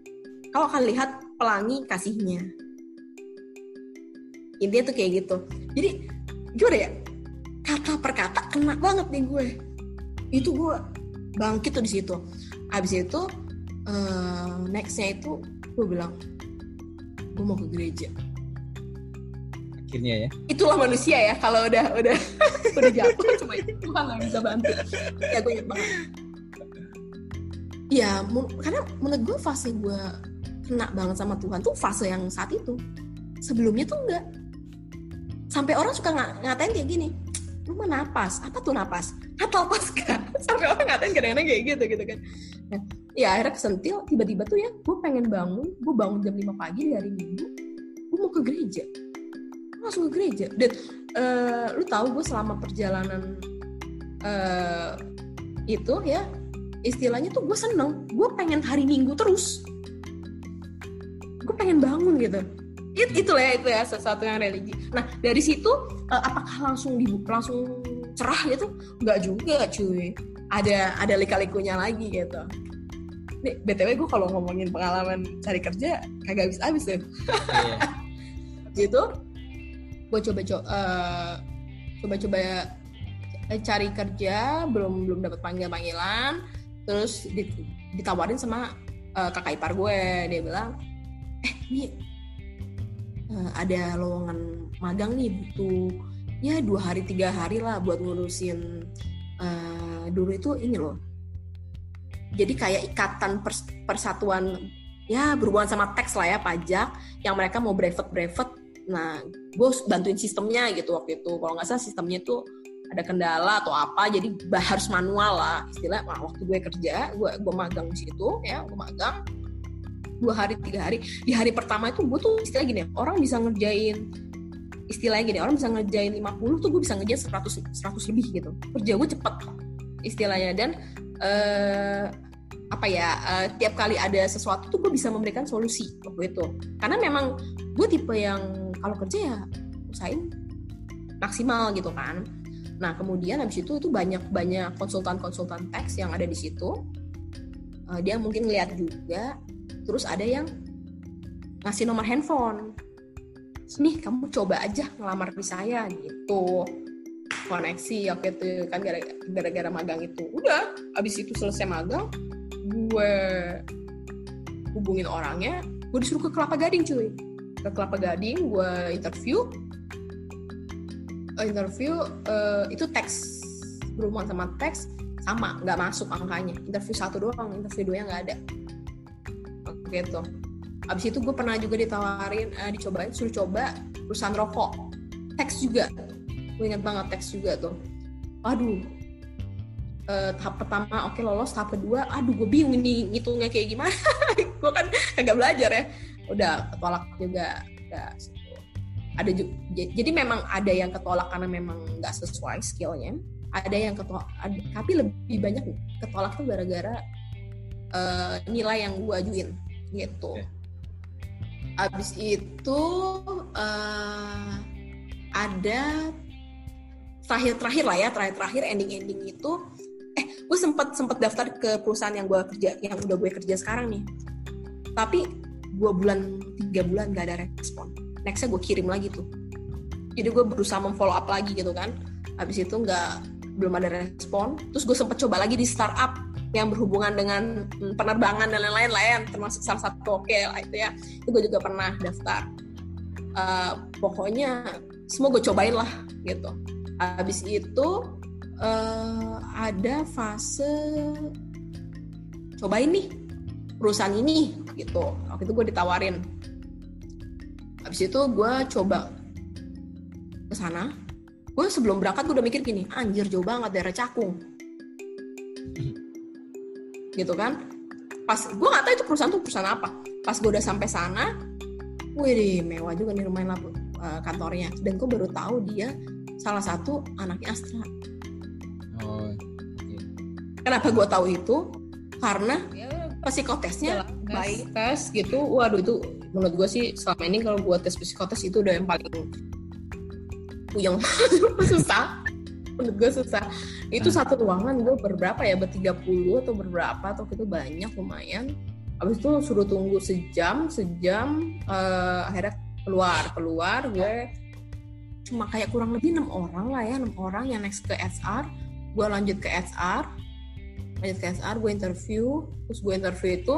kau akan lihat pelangi kasihnya. Intinya tuh kayak gitu. Jadi gimana ya? Kata per kata kena banget nih gue. Itu gue bangkit tuh di situ. Abis itu uh, nextnya itu gue bilang gue mau ke gereja. Akhirnya ya. Itulah manusia ya kalau udah udah (laughs) udah jatuh cuma itu Tuhan nggak bisa bantu. Ya gue ingat banget. Ya karena menurut gue fase gue kena banget sama Tuhan tuh fase yang saat itu. Sebelumnya tuh enggak. Sampai orang suka ng ngatain kayak gini lu mah napas apa tuh napas? Atau pas kan (laughs) sampai orang ngatain kadang-kadang kayak gitu gitu kan. Nah, ya akhirnya kesentil tiba-tiba tuh ya gue pengen bangun gue bangun jam 5 pagi di hari minggu gue mau ke gereja gue langsung ke gereja dan uh, lu tahu gue selama perjalanan uh, itu ya istilahnya tuh gue seneng gue pengen hari minggu terus gue pengen bangun gitu It, itulah ya itu ya sesuatu yang religi. Nah dari situ uh, apakah langsung dibuka langsung cerah gitu? Enggak juga cuy. Ada ada lika-likunya lagi gitu. Nih, btw gue kalau ngomongin pengalaman cari kerja kagak (laughs) habis habis deh. Yeah. gitu, gue coba coba uh, coba coba cari kerja belum belum dapat panggilan panggilan, terus ditawarin sama uh, kakak ipar gue dia bilang, eh nih uh, ada lowongan magang nih butuh ya dua hari tiga hari lah buat ngurusin uh, dulu itu ini loh jadi kayak ikatan pers persatuan ya berhubungan sama teks lah ya pajak yang mereka mau brevet brevet nah gue bantuin sistemnya gitu waktu itu. Kalau nggak salah sistemnya tuh ada kendala atau apa jadi harus manual lah. Istilah nah, waktu gue kerja gue gue magang di situ ya gue magang dua hari tiga hari. Di hari pertama itu gue tuh istilah gini orang bisa ngerjain istilahnya gini orang bisa ngerjain 50 tuh gue bisa ngerjain 100 100 lebih gitu. Kerja gue cepet istilahnya. Dan uh, apa ya uh, tiap kali ada sesuatu tuh gue bisa memberikan solusi waktu itu. Karena memang gue tipe yang kalau kerja ya usahain maksimal gitu kan. Nah kemudian habis itu itu banyak banyak konsultan-konsultan teks yang ada di situ. Uh, dia mungkin lihat juga terus ada yang ngasih nomor handphone. Nih kamu coba aja ngelamar di saya gitu koneksi oke tuh kan gara-gara magang itu. Udah abis itu selesai magang gue hubungin orangnya gue disuruh ke Kelapa Gading cuy. Ke Kelapa Gading gue interview. Interview uh, itu teks. Berhubungan sama teks sama nggak masuk angkanya. Interview satu doang interview dua nggak ada. Gitu. Abis itu gue pernah juga ditawarin uh, dicobain suruh coba perusahaan rokok. Teks juga gue inget banget teks juga tuh. Aduh. Uh, tahap pertama oke okay, lolos. Tahap kedua aduh gue bingung ini ngitungnya kayak gimana. (laughs) Gue kan agak belajar ya. Udah ketolak juga udah ada juga, jadi memang ada yang ketolak karena memang nggak sesuai skillnya. Ada yang ketolak ada, tapi lebih banyak ketolak tuh gara-gara uh, nilai yang gue ajuin gitu. Abis itu uh, ada terakhir-terakhir lah ya terakhir-terakhir ending-ending itu eh gue sempat sempat daftar ke perusahaan yang gue kerja yang udah gue kerja sekarang nih. Tapi dua bulan tiga bulan gak ada respon. Nextnya gue kirim lagi tuh. Jadi gue berusaha memfollow up lagi gitu kan. Habis itu nggak belum ada respon. Terus gue sempat coba lagi di startup yang berhubungan dengan penerbangan dan lain-lain lah ya termasuk salah satu oke lah itu ya. Itu gue juga pernah daftar. Uh, pokoknya semua gue cobain lah gitu habis itu uh, ada fase cobain nih perusahaan ini gitu. Waktu itu gue ditawarin. Habis itu gue coba ke sana. Gue sebelum berangkat gue udah mikir gini anjir jauh banget daerah Cakung. Gitu kan? Pas gue nggak tahu itu perusahaan tuh perusahaan apa. Pas gue udah sampai sana wih mewah juga nih lumayan lah uh, kantornya. Dan gue baru tahu dia salah satu anaknya Astra. Oh, okay. kenapa gue tahu itu? Karena ya, psikotesnya baik tes gitu. Waduh itu menurut gue sih selama ini kalau gue tes psikotes itu udah yang paling puyeng. (laughs) Susah. Menurut gue susah. Itu nah. satu ruangan gue berberapa ya? Bertiga puluh atau berberapa atau itu banyak lumayan. Habis itu suruh tunggu sejam sejam uh, akhirnya keluar keluar gue cuma kayak kurang lebih enam orang lah ya enam orang yang next ke SR gue lanjut ke SR lanjut ke SR gue interview. Terus gue interview itu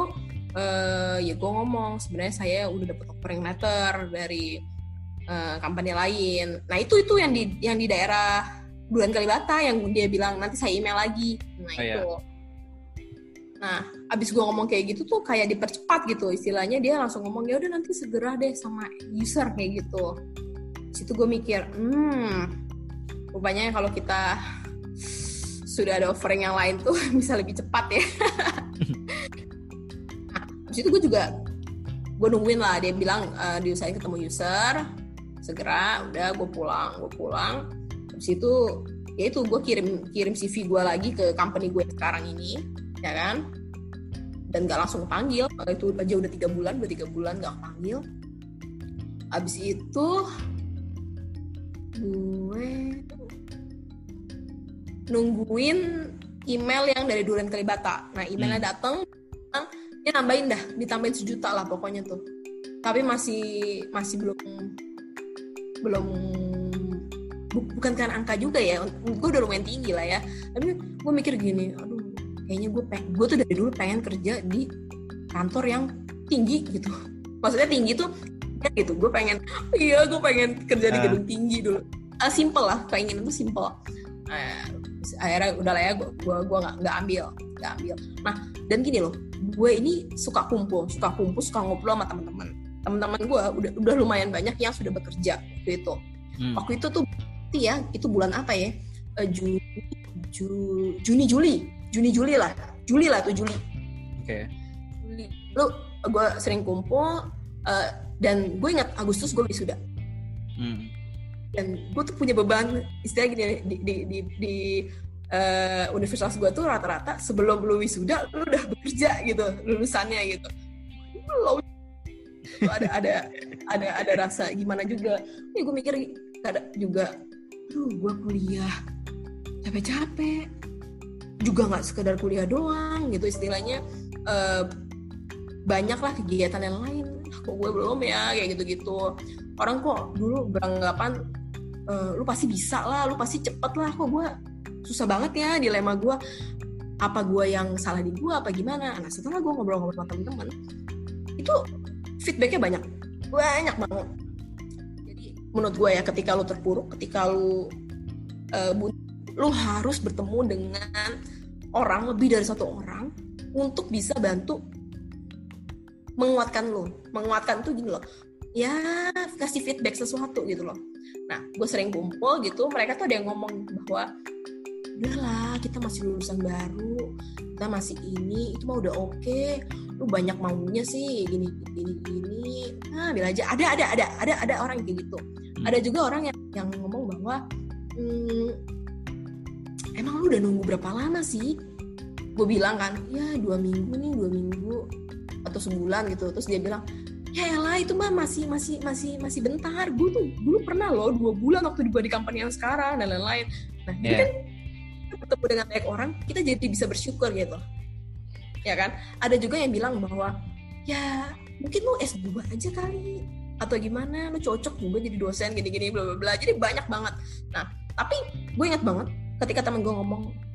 uh, ya gue ngomong sebenarnya saya udah dapet offering letter dari uh, company lain. Nah itu itu yang di yang di daerah bulan Kalibata yang dia bilang nanti saya email lagi. Nah oh, itu. Iya. nah abis gue ngomong kayak gitu tuh kayak dipercepat gitu istilahnya. Dia langsung ngomong ya udah nanti segera deh sama user kayak gitu situ gue mikir hmm rupanya kalau kita sudah ada offering yang lain tuh (laughs) bisa lebih cepat ya. (laughs) Nah abis itu gue juga gue nungguin lah. Dia bilang uh, diusahain ketemu user segera udah gue pulang gue pulang. Habis itu ya itu gue kirim kirim CV gue lagi ke company gue sekarang ini ya kan? Dan gak langsung panggil. Itu aja udah tiga bulan udah tiga bulan gak panggil. Abis itu gue nungguin email yang dari Duren Kalibata. Nah emailnya hmm. datang dia nambahin dah ditambahin sejuta lah pokoknya tuh. Tapi masih masih belum belum bukan karena angka juga ya gue udah lumayan tinggi lah ya. Tapi gue mikir gini aduh kayaknya gue pengen gue tuh dari dulu pengen kerja di kantor yang tinggi gitu. Maksudnya tinggi tuh gitu. Gue pengen iya gue pengen kerja di ah. gedung tinggi dulu. Uh, simple lah pengen itu simple. Uh, akhirnya udah lah ya gue gue gue nggak ambil nggak ambil. Nah dan gini loh gue ini suka kumpul suka kumpul suka ngobrol sama teman-teman teman-teman gue udah udah lumayan banyak yang sudah bekerja waktu itu. Hmm. waktu itu tuh ya itu bulan apa ya? Uh, Juni Ju, Juni Juli. Juni Juli lah. Juli lah tuh Juli. Oke. Okay. Juli. Lu gue sering kumpul uh, dan gue ingat Agustus gue wisuda. Hmm. dan gue tuh punya beban istilah gini di di di, di uh, universitas gue tuh rata-rata sebelum lu wisuda lu udah bekerja gitu lulusannya gitu. Belum (laughs) ada ada ada ada rasa gimana juga. Ini gue mikir ada juga tuh gue kuliah capek-capek juga nggak sekedar kuliah doang gitu istilahnya. Uh, banyak lah kegiatan yang lain kok gue belum ya? Kayak gitu-gitu. Orang kok dulu beranggapan uh, lu pasti bisa lah lu pasti cepet lah kok gue susah banget ya dilema gue apa gue yang salah di gue apa gimana? Nah setelah gue ngobrol-ngobrol sama temen-temen itu feedbacknya banyak. Banyak banget. Menurut gue ya ketika lu terpuruk ketika lu uh, lu harus bertemu dengan orang lebih dari satu orang untuk bisa bantu menguatkan lu. Menguatkan tuh gini loh. Ya kasih feedback sesuatu gitu loh. Nah gue sering kumpul gitu mereka tuh ada yang ngomong bahwa udahlah kita masih lulusan baru kita masih ini itu mah udah oke. Okay lu banyak maunya sih gini gini gini. Nah bila aja. Ada ada ada ada ada orang kayak gitu. Hmm. ada juga orang yang yang ngomong bahwa hmm, emang lu udah nunggu berapa lama sih? Gue bilang kan ya dua minggu nih dua minggu atau sebulan gitu. Terus dia bilang ya lah itu mah masih masih masih masih bentar. Gue tuh dulu pernah loh dua bulan waktu gue di company yang sekarang dan lain-lain. Nah yeah. kan ketemu dengan banyak orang kita jadi bisa bersyukur gitu. Ya kan? Ada juga yang bilang bahwa ya mungkin lu S2 aja kali atau gimana? Lu cocok juga jadi dosen gini-gini bla bla bla. Jadi banyak banget. Nah tapi gue ingat banget ketika temen gue ngomong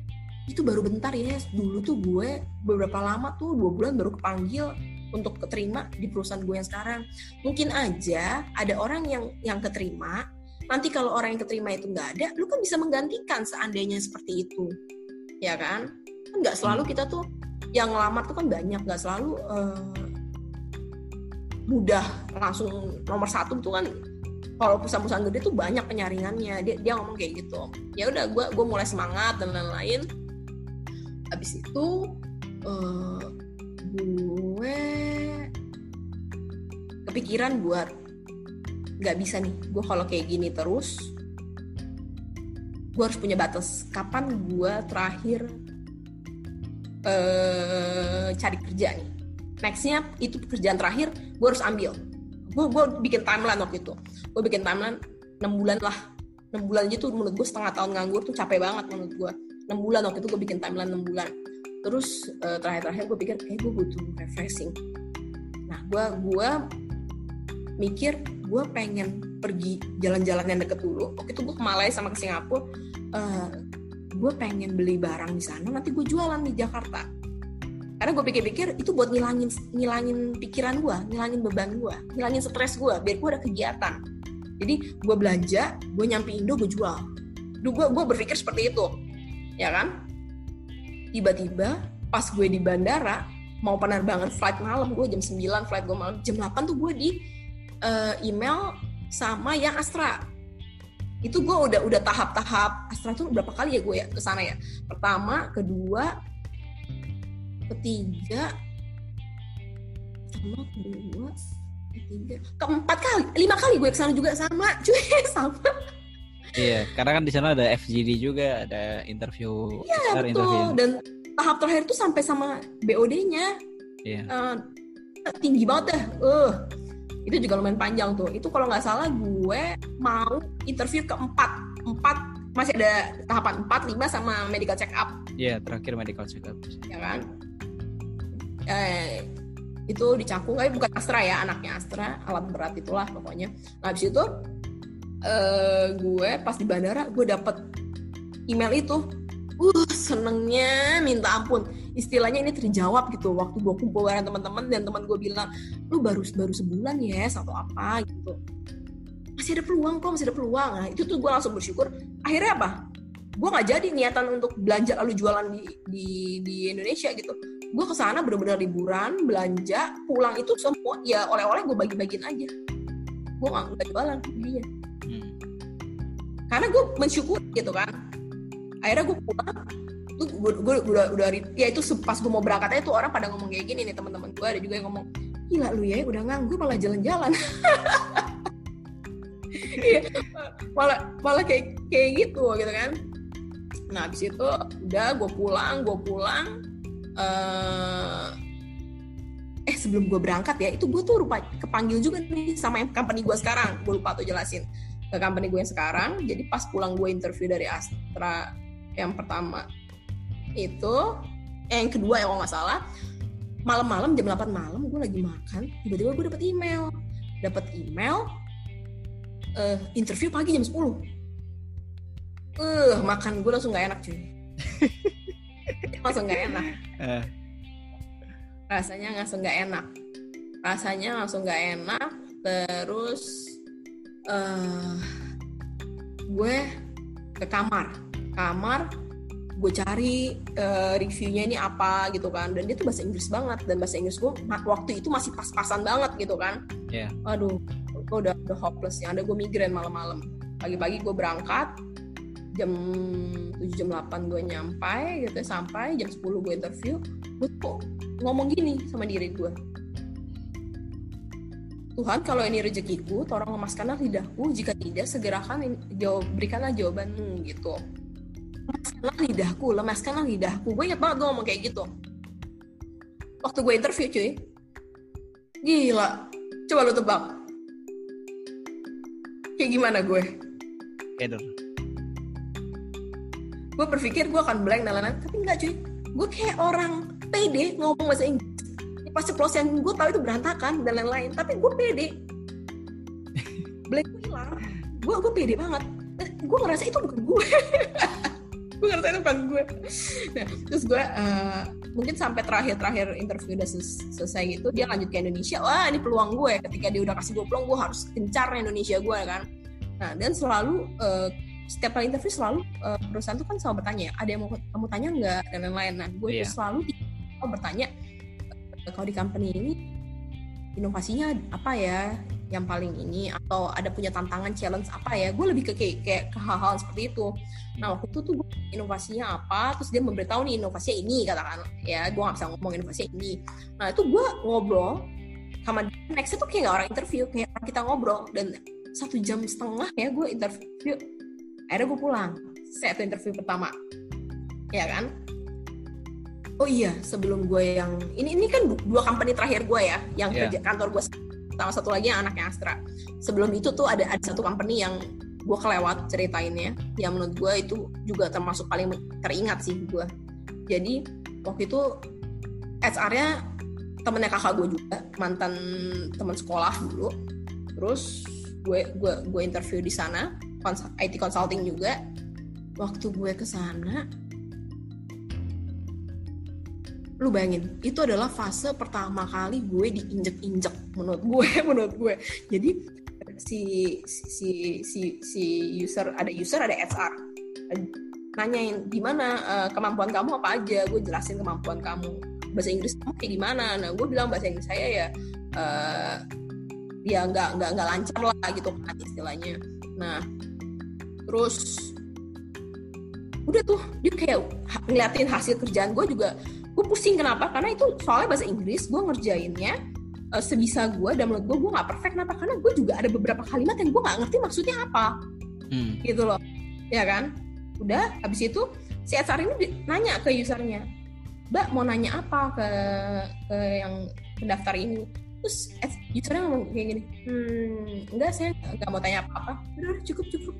itu baru bentar ya dulu tuh gue beberapa lama tuh dua bulan baru kepanggil untuk keterima di perusahaan gue yang sekarang. Mungkin aja ada orang yang yang keterima nanti kalau orang yang keterima itu nggak ada lu kan bisa menggantikan seandainya seperti itu. Ya kan? Kan nggak selalu kita tuh yang ngelamar tuh kan banyak nggak selalu uh, mudah langsung nomor satu tuh kan kalau perusahaan-perusahaan gede tuh banyak penyaringannya. Dia dia ngomong kayak gitu. Ya udah gue gue mulai semangat dan lain-lain habis itu uh, gue kepikiran buat nggak bisa nih. Gue kalau kayak gini terus gue harus punya batas. Kapan gue terakhir uh, cari kerja nih? Nextnya itu pekerjaan terakhir gue harus ambil. Gue gue bikin timeline waktu itu. Gue bikin timeline 6 bulan lah. 6 bulan aja tuh menurut gue setengah tahun nganggur tuh capek banget menurut gue 6 bulan waktu itu gue bikin timeline 6 bulan. Terus uh, terakhir-terakhir gue pikir kayak gue butuh refreshing. Nah gue gue mikir gue pengen pergi jalan-jalan yang deket dulu. Waktu itu gue ke Malaysia sama ke Singapura. Uh, gue pengen beli barang di sana nanti gue jualan di Jakarta. Karena gue pikir-pikir itu buat ngilangin ngilangin pikiran gue ngilangin beban gue ngilangin stres gue biar gue ada kegiatan. Jadi gue belanja gue nyampe Indo gue jual. Gue gue berpikir seperti itu ya kan? Tiba-tiba pas gue di bandara mau penerbangan flight malam gue jam 9 flight gue malam. Jam 8 tuh gue di uh, email sama yang Astra. Itu gue udah udah tahap-tahap. Astra tuh berapa kali ya gue ya ke sana ya? Pertama kedua ketiga sama kedua ketiga keempat kali lima kali gue ke sana juga sama cuy (laughs) sama iya karena kan di sana ada FGD juga ada interview iya betul. interview. dan tahap terakhir tuh sampai sama BOD-nya iya. uh, tinggi banget deh uh itu juga lumayan panjang tuh. Itu kalau nggak salah gue mau interview keempat. Empat masih ada tahapan empat lima sama medical check up iya yeah, terakhir medical check up ya kan? Eh, itu dicangkung tapi bukan Astra ya anaknya Astra. Alat berat itulah pokoknya. Nah habis itu eh, gue pas di bandara gue dapet email itu. Uh senengnya minta ampun. Istilahnya ini terjawab gitu waktu gue kumpul bareng teman-teman dan teman gue bilang lu baru baru sebulan ya atau apa gitu. Masih ada peluang kok masih ada peluang. Nah, itu tuh gue langsung bersyukur. Akhirnya apa? Gue nggak jadi niatan untuk belanja lalu jualan di di, di Indonesia gitu. Gue ke sana bener-bener liburan belanja pulang itu semua ya oleh-oleh gue bagi-bagiin aja. Gue nggak jualan dia. Karena gue mensyukur gitu kan. Akhirnya gue pulang tuh gue, gue udah udah ya itu pas gue mau berangkat aja tuh orang pada ngomong kayak gini nih teman-teman gue ada juga yang ngomong gila lu ya udah nganggur malah jalan-jalan. (laughs) Iya malah malah kayak kayak gitu gitu kan. Nah habis itu udah gue pulang gue pulang uh, eh sebelum gue berangkat ya itu gue tuh rupa kepanggil juga nih sama yang company gue sekarang gue lupa tuh jelasin ke company gue yang sekarang. Jadi pas pulang gue interview dari Astra yang pertama itu eh, yang kedua ya kalau nggak salah malam-malam jam 8 malam gue lagi makan tiba-tiba gue dapet email. Dapet email uh, interview pagi jam 10 eh uh, makan gue langsung nggak enak cuy. (laughs) Langsung nggak enak. Uh. rasanya langsung nggak enak. Rasanya langsung nggak enak terus uh, gue ke kamar. Kamar gue cari uh, reviewnya ini apa gitu kan. Dan dia tuh bahasa Inggris banget. Dan bahasa Inggris gue waktu itu masih pas-pasan banget gitu kan. Yeah. aduh gue udah udah hopeless yang ada gue migrain malam-malam. Pagi-pagi gue berangkat jam 7 jam 8 gue nyampe gitu sampai jam 10 gue interview. Gue tuh ngomong gini sama diri gue Tuhan kalau ini rezekiku tolong lemaskanlah lidahku. Jika tidak segerakan jawab berikanlah jawabanmu gitu. Lemaskanlah lidahku lemaskanlah lidahku. Gue inget banget gue ngomong kayak gitu. Waktu gue interview cuy. Gila. Coba lu tebak. Kayak gimana gue? Edo gue berpikir gue akan blank dan lain-lain tapi enggak cuy. Gue kayak orang pede ngomong bahasa Inggris pas ceplos yang gue tahu itu berantakan dan lain-lain. Tapi gue pede. Blank gue hilang gue gue pede banget. Gue ngerasa itu bukan gue (laughs) gue ngerasa itu bukan gue nah, terus gue uh, mungkin sampai terakhir-terakhir interview udah selesai gitu dia lanjut ke Indonesia. Wah ini peluang gue ketika dia udah kasih gue peluang gue harus kencar Indonesia gue kan. Nah dan selalu uh, setiap kali interview selalu uh, perusahaan tuh kan selalu bertanya ada yang mau kamu tanya nggak? dan lain-lain. Nah gue yeah. selalu bertanya kalau di company ini inovasinya apa ya? Yang paling ini atau ada punya tantangan challenge apa ya? Gue lebih ke kayak, kayak ke hal-hal seperti itu. Nah waktu itu tuh gue inovasinya apa terus dia memberitahu nih inovasinya ini katakan. Ya gue gak bisa ngomong inovasinya ini. Nah itu gue ngobrol sama dia nextnya tuh kayak gak orang interview kayak kita ngobrol. Dan satu jam setengah ya gue interview akhirnya gue pulang. Saya itu interview pertama. Ya kan oh iya sebelum gue yang ini ini kan dua company terakhir gue ya yang yeah. kerja kantor gue sama satu lagi yang anaknya Astra. Sebelum itu tuh ada ada satu company yang gue kelewat ceritainnya yang menurut gue itu juga termasuk paling teringat sih gue jadi waktu itu HR-nya temennya kakak gue juga mantan teman sekolah dulu. Terus gue gue gue interview di sana IT consulting juga. Waktu gue ke sana lu bayangin itu adalah fase pertama kali gue diinjek-injek menurut gue (laughs) menurut gue. Jadi si si si si user ada user ada HR nanyain gimana uh, kemampuan kamu apa aja? Gue jelasin kemampuan kamu. Bahasa Inggris kamu kayak gimana? Nah gue bilang bahasa Inggris saya ya uh, ya nggak nggak nggak lancar lah gitu kan istilahnya. Nah terus udah tuh dia kayak ngeliatin hasil kerjaan gue juga gue pusing kenapa? Karena itu soalnya bahasa Inggris gue ngerjainnya uh, sebisa gue dan menurut gue gue nggak perfect. Kenapa? Karena gue juga ada beberapa kalimat yang gue nggak ngerti maksudnya apa. Hmm. gitu loh. Ya kan? Udah habis itu si HR ini nanya ke usernya mbak mau nanya apa ke ke yang pendaftar ini? Terus usernya ngomong kayak gini hmm enggak saya nggak mau tanya apa apa udah cukup cukup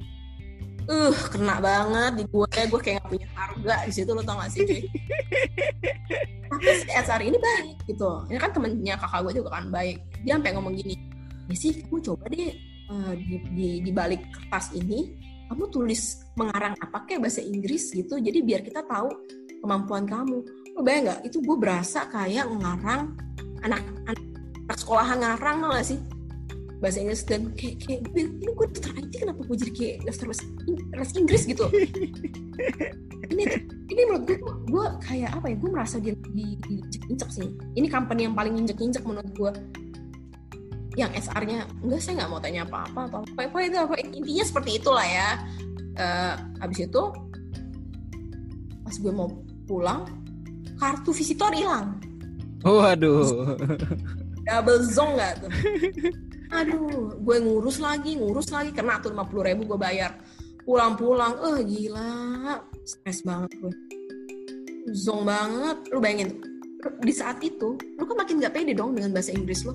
uh kena banget di gue gue kayak gak punya harga di situ lo tau gak sih tapi si SR ini baik gitu ini kan temennya kakak gue juga kan baik. Dia sampai ngomong gini ya sih kamu coba deh uh, di, di, di balik kertas ini kamu tulis mengarang apa kayak bahasa Inggris gitu jadi biar kita tahu kemampuan kamu. Lo bayang nggak? Itu gue berasa kayak ngarang anak anak, sekolahan ngarang gak sih bahasa Inggris dan kayak kayak ini gue daftar IT kenapa gue jadi kayak daftar bahasa Inggris gitu? (laughs) Ini ini menurut gue gue kayak apa ya gue merasa di, di, di injek sih. Ini company yang paling injek injek menurut gue yang SR-nya enggak saya nggak mau tanya apa-apa atau apa apa itu apa intinya seperti itulah ya. Uh, habis itu pas gue mau pulang kartu visitor hilang. Waduh. Double zong nggak tuh (laughs) aduh gue ngurus lagi ngurus lagi. Kena tuh lima puluh ribu gue bayar. Pulang-pulang eh gila. Stres banget gue. Zong banget. Lu bayangin di saat itu lu kan makin gak pede dong dengan bahasa Inggris lo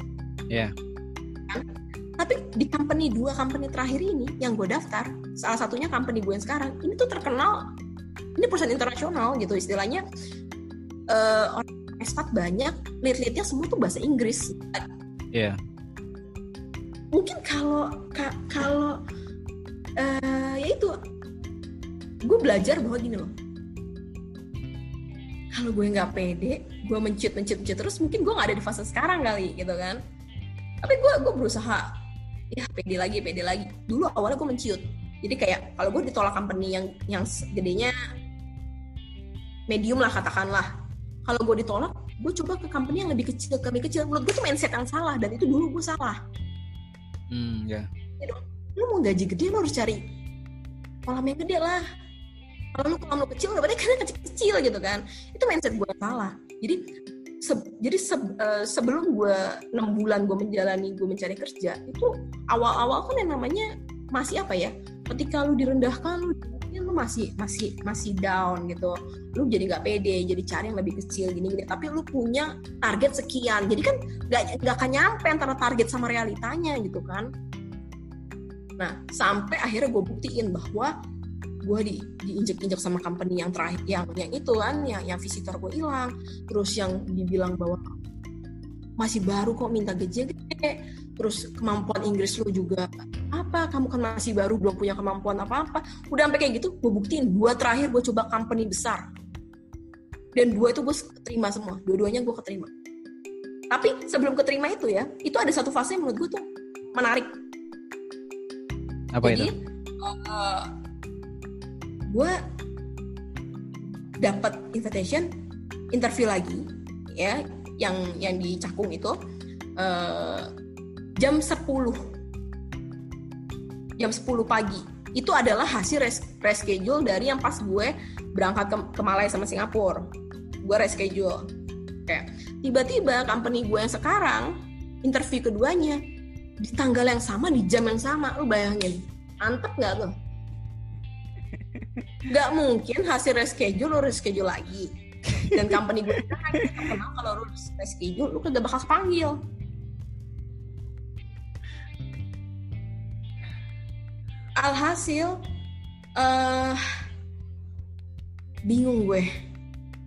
Iya. Yeah. tapi di company dua company terakhir ini yang gue daftar salah satunya company gue yang sekarang ini tuh terkenal. Ini perusahaan internasional gitu istilahnya. Uh, orang ekspat banyak lead-leadnya semua tuh bahasa Inggris. Iya. yeah mungkin kalau kalau uh, ya itu gue belajar bahwa gini loh. Kalau gue nggak pede gue menciut menciut menciut terus mungkin gue nggak ada di fase sekarang kali gitu kan. Tapi gue gue berusaha ya pede lagi pede lagi. Dulu awalnya gue menciut jadi kayak kalau gue ditolak company yang yang gedenya medium lah katakanlah. Kalau gue ditolak gue coba ke company yang lebih kecil lebih kecil. Menurut gue tuh mindset yang salah dan itu dulu gue salah Hmm, ya. Yeah. Lu mau gaji gede lu harus cari kolam yang gede lah. Kalau lu kolam lu kecil berarti kan kecil-kecil gitu kan. Itu mindset gue salah. Jadi se jadi se uh, sebelum gue enam bulan gue menjalani gue mencari kerja itu awal-awal kan yang namanya masih apa ya? Ketika lu direndahkan lu lu masih masih masih down gitu. Lu jadi nggak pede jadi cari yang lebih kecil gini gini tapi lu punya target sekian. Jadi kan nggak nggak akan nyampe antara target sama realitanya gitu kan. Nah sampai akhirnya gue buktiin bahwa gue di diinjek-injek sama company yang terakhir yang yang itu kan yang yang visitor gue hilang. Terus yang dibilang bahwa masih baru kok minta gaji gede terus kemampuan Inggris lo juga apa? Kamu kan masih baru belum punya kemampuan apa-apa. Udah sampai kayak gitu gue buktiin gue terakhir gue coba company besar. Dan dua itu gue keterima semua dua-duanya gue keterima. Tapi sebelum keterima itu ya itu ada satu fase yang menurut gue tuh menarik. Apa Jadi, itu? uh, gue dapat invitation interview lagi ya yang yang di Cakung itu. Uh, jam 10 jam 10 pagi. Itu adalah hasil res reschedule dari yang pas gue berangkat ke, ke Malaya sama Singapura. Gue reschedule. Kayak tiba-tiba company gue yang sekarang interview keduanya di tanggal yang sama di jam yang sama. Lu bayangin mantep nggak tuh? (laughs) Nggak mungkin hasil reschedule lu reschedule lagi. Dan company gue kan terkenal kalau lu reschedule lu kagak bakal panggil alhasil uh, bingung gue.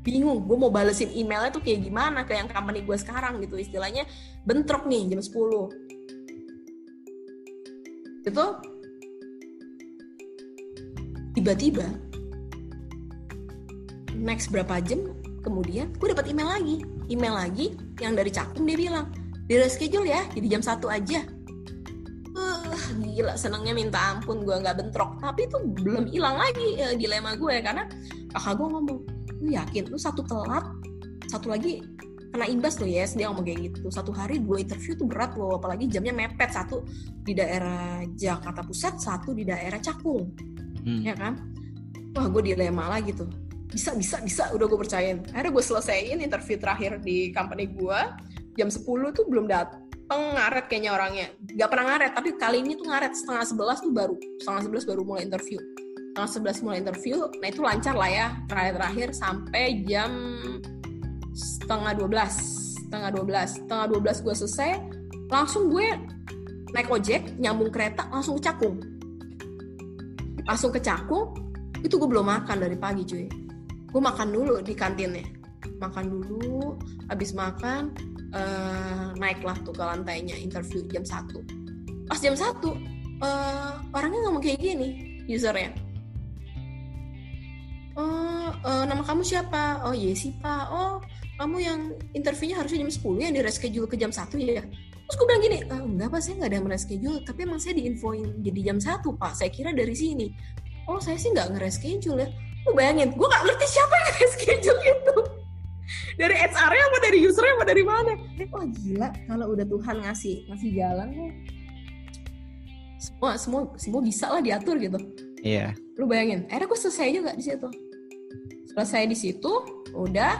Bingung gue mau balesin emailnya tuh kayak gimana ke yang company gue sekarang gitu. Istilahnya bentrok nih jam 10 itu tiba-tiba next berapa jam kemudian gue dapat email lagi. Email lagi yang dari Cakung dia bilang di reschedule ya jadi jam satu aja gila senangnya minta ampun gue nggak bentrok. Tapi itu belum hilang lagi uh, dilema gue karena kakak gue ngomong lu yakin? Lu satu telat satu lagi kena imbas tuh yes. Dia ngomong kayak gitu. Satu hari dua interview tuh berat loh apalagi jamnya mepet. Satu di daerah Jakarta Pusat satu di daerah Cakung. Hmm. ya kan? Wah gue dilema lagi tuh. Bisa bisa bisa udah gue percayain. Akhirnya gue selesaiin interview terakhir di company gue jam 10 tuh belum datang ngaret kayaknya orangnya. Gak pernah ngaret tapi kali ini tuh ngaret. Setengah sebelas tuh baru setengah sebelas baru mulai interview. Setengah sebelas mulai interview nah itu lancar lah ya. Terakhir terakhir sampai jam setengah dua belas setengah dua belas. Setengah dua belas gue selesai langsung gue naik ojek nyambung kereta langsung ke Cakung langsung ke Cakung itu gue belum makan dari pagi cuy. Gue makan dulu di kantinnya. Makan dulu habis makan uh, naiklah tuh ke lantainya interview jam satu. Pas jam satu uh, orangnya ngomong kayak gini usernya. Oh uh, nama kamu siapa? Oh Yesi pak. Oh kamu yang interviewnya harusnya jam 10 yang di reschedule ke jam satu ya? Terus gue bilang gini e, enggak pak saya nggak ada reschedule tapi emang saya diinfoin jadi jam satu pak. Saya kira dari sini. Oh saya sih nggak nge-reschedule ya. Lu bayangin gue gak ngerti siapa yang schedule itu dari HR-nya apa dari user-nya apa dari mana? Wah gila. Kalau udah Tuhan ngasih ngasih jalan semua semua semua bisa lah diatur gitu. Iya. Yeah. lu bayangin akhirnya gue selesai juga di situ. Selesai di situ udah.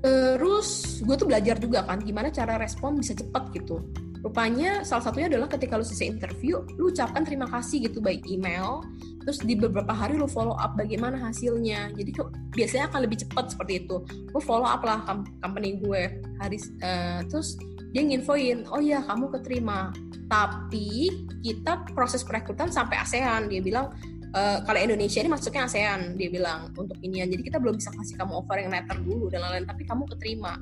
Terus gue tuh belajar juga kan gimana cara respon bisa cepat gitu rupanya salah satunya adalah ketika lu selesai interview lu ucapkan terima kasih gitu baik email terus di beberapa hari lu follow up bagaimana hasilnya. Jadi biasanya akan lebih cepat seperti itu. Lu follow up lah company gue hari uh, terus dia nginfoin oh ya kamu keterima. Tapi kita proses perekrutan sampai ASEAN. Dia bilang uh, kalau Indonesia ini masuknya ASEAN dia bilang untuk inian jadi kita belum bisa kasih kamu offer yang letter dulu dan lain-lain tapi kamu keterima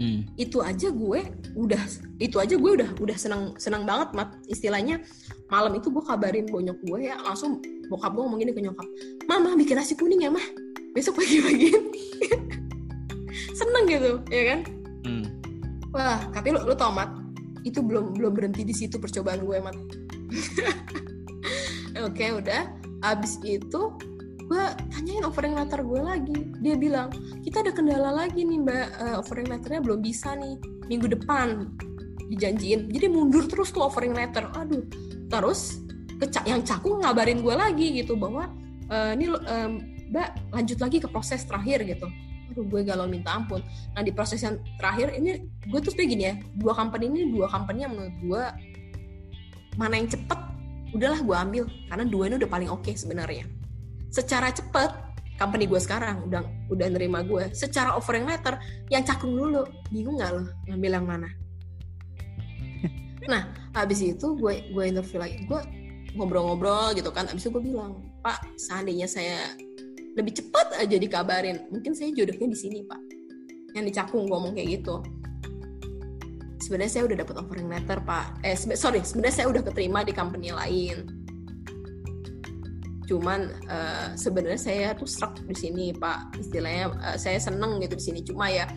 hmm. itu aja gue udah itu aja gue udah udah senang senang banget mat. Istilahnya malam itu gue kabarin bonyok gue ya langsung bokap gue ngomong gini ke nyokap mama bikin nasi kuning ya mah besok pagi-pagi (laughs) seneng gitu ya kan? Hmm. wah tapi lu, lu tau mat itu belum belum berhenti di situ percobaan gue mat. (laughs) Oke udah. Abis itu gue tanyain offering letter gue lagi. Dia bilang kita ada kendala lagi nih mbak. Uh, offering letternya belum bisa nih. Minggu depan. Dijanjiin. Jadi mundur terus tuh offering letter aduh. Terus kecak yang caku ngabarin gue lagi gitu bahwa uh, ini um, mbak lanjut lagi ke proses terakhir gitu. Aduh gue galau minta ampun. Nah di proses yang terakhir ini gue tuh kayak gini ya dua company ini dua company yang menurut gue mana yang cepet udahlah gue ambil. Karena dua ini udah paling oke okay sebenarnya secara cepet company gue sekarang udah udah nerima gue secara offering letter yang cakung dulu. Bingung nggak lo ngambil yang mana? Nah habis itu gue gue interview lagi. Gue ngobrol-ngobrol gitu kan. Habis itu gue bilang pak seandainya saya lebih cepat aja dikabarin mungkin saya jodohnya di sini pak. Yang dicakung gue ngomong kayak gitu. Sebenarnya saya udah dapat offering letter pak. Eh sorry sebenarnya saya udah keterima di company lain cuman uh, sebenarnya saya tuh struck di sini pak. Istilahnya uh, saya seneng gitu di sini. Cuma ya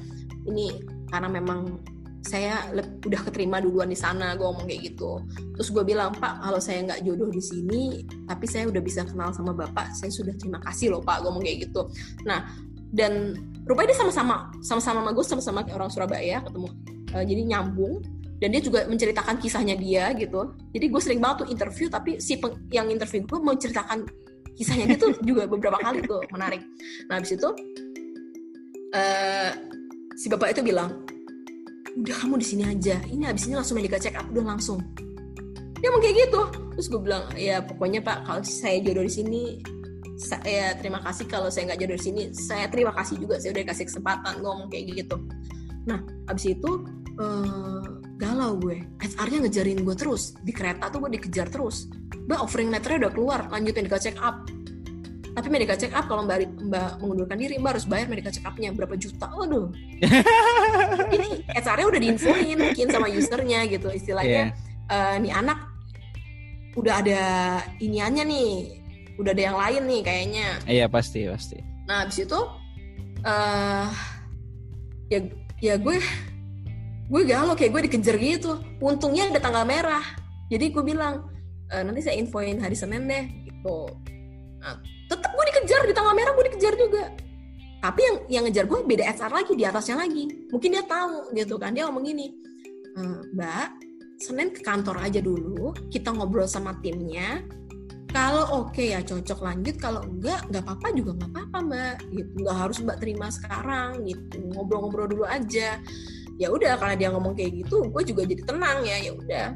ini karena memang saya udah keterima duluan di sana gue ngomong kayak gitu. Terus gue bilang pak kalau saya nggak jodoh di sini tapi saya udah bisa kenal sama bapak saya sudah terima kasih loh pak gue ngomong kayak gitu. Nah dan rupanya dia sama-sama sama-sama sama gue sama-sama orang Surabaya ketemu uh, jadi nyambung dan dia juga menceritakan kisahnya dia gitu. Jadi gue sering banget tuh interview tapi si peng, yang interview gue menceritakan kisahnya dia tuh juga beberapa kali tuh menarik. Nah habis itu uh, si bapak itu bilang udah kamu di sini aja. Ini habis ini langsung medical check up udah langsung. Dia mau kayak gitu. Terus gue bilang ya pokoknya pak kalau saya jodoh di sini saya terima kasih. Kalau saya nggak jodoh di sini saya terima kasih juga. Saya udah kasih kesempatan ngomong kayak gitu. Nah abis itu uh, galau gue. HR-nya ngejarin gue terus. Di kereta tuh gue dikejar terus. Mbak offering letternya udah keluar. Lanjut medical check up tapi medical check up kalau mbak mbak mengundurkan diri mbak harus bayar medical check upnya berapa juta? Waduh. (laughs) Ini HR-nya udah diinfoin mungkin sama usernya gitu. Istilahnya yeah. Iya. uh, nih anak udah ada iniannya nih. Udah ada yang lain nih kayaknya. Iya pasti pasti. Nah abis itu uh, ya ya gue gue galau kayak gue dikejar gitu untungnya ada tanggal merah. Jadi gue bilang e, nanti saya infoin hari senin deh gitu. Nah, tetap gue dikejar di tanggal merah gue dikejar juga. Tapi yang yang ngejar gue beda HR lagi di atasnya lagi. Mungkin dia tahu gitu kan dia ngomong gini e, mbak senin ke kantor aja dulu kita ngobrol sama timnya. Kalau oke okay ya cocok lanjut kalau enggak nggak apa-apa juga nggak apa-apa mbak gitu. Nggak harus mbak terima sekarang gitu. Ngobrol-ngobrol dulu aja ya udah karena dia ngomong kayak gitu gue juga jadi tenang ya ya udah.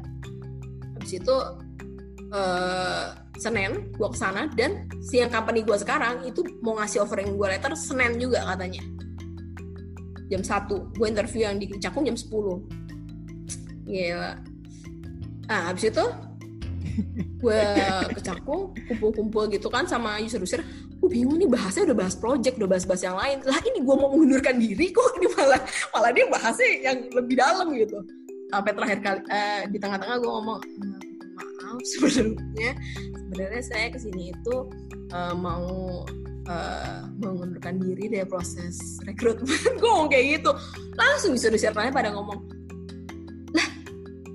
Habis itu uh, Senin gue ke sana dan si yang company gue sekarang itu mau ngasih offering gue letter Senin juga katanya. Jam satu gue interview yang di Cakung jam 10 Gila. Nah, habis itu gue ke Cakung kumpul-kumpul gitu kan sama user-user gue bingung nih bahasnya udah bahas project udah bahas-bahas yang lain. Lah ini gue mau mengundurkan diri kok ini malah malah dia bahasnya yang lebih dalam gitu. Sampai terakhir kali uh, di tengah-tengah gue ngomong maaf sebenarnya sebenarnya saya ke sini itu uh, mau uh, mengundurkan diri dari proses rekrutmen. (laughs) Gue ngomong kayak gitu. Langsung bisa user pada ngomong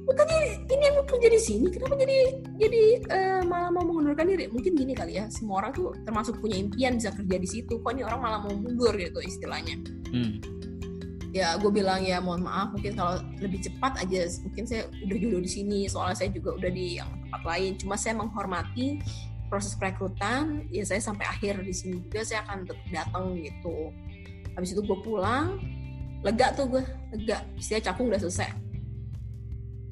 bukannya ini yang kerja di sini. Kenapa jadi jadi uh, malah mau mengundurkan diri? Mungkin gini kali ya. Semua orang tuh termasuk punya impian bisa kerja di situ. Kok ini orang malah mau mundur gitu istilahnya? Hmm. ya gue bilang ya mohon maaf. Mungkin kalau lebih cepat aja mungkin saya udah jodoh di sini. Soalnya saya juga udah di yang tempat lain. Cuma saya menghormati proses perekrutan. Ya saya sampai akhir di sini juga. Saya akan tetap datang gitu. Habis itu gue pulang. Lega tuh gue lega. Istilah cakung udah selesai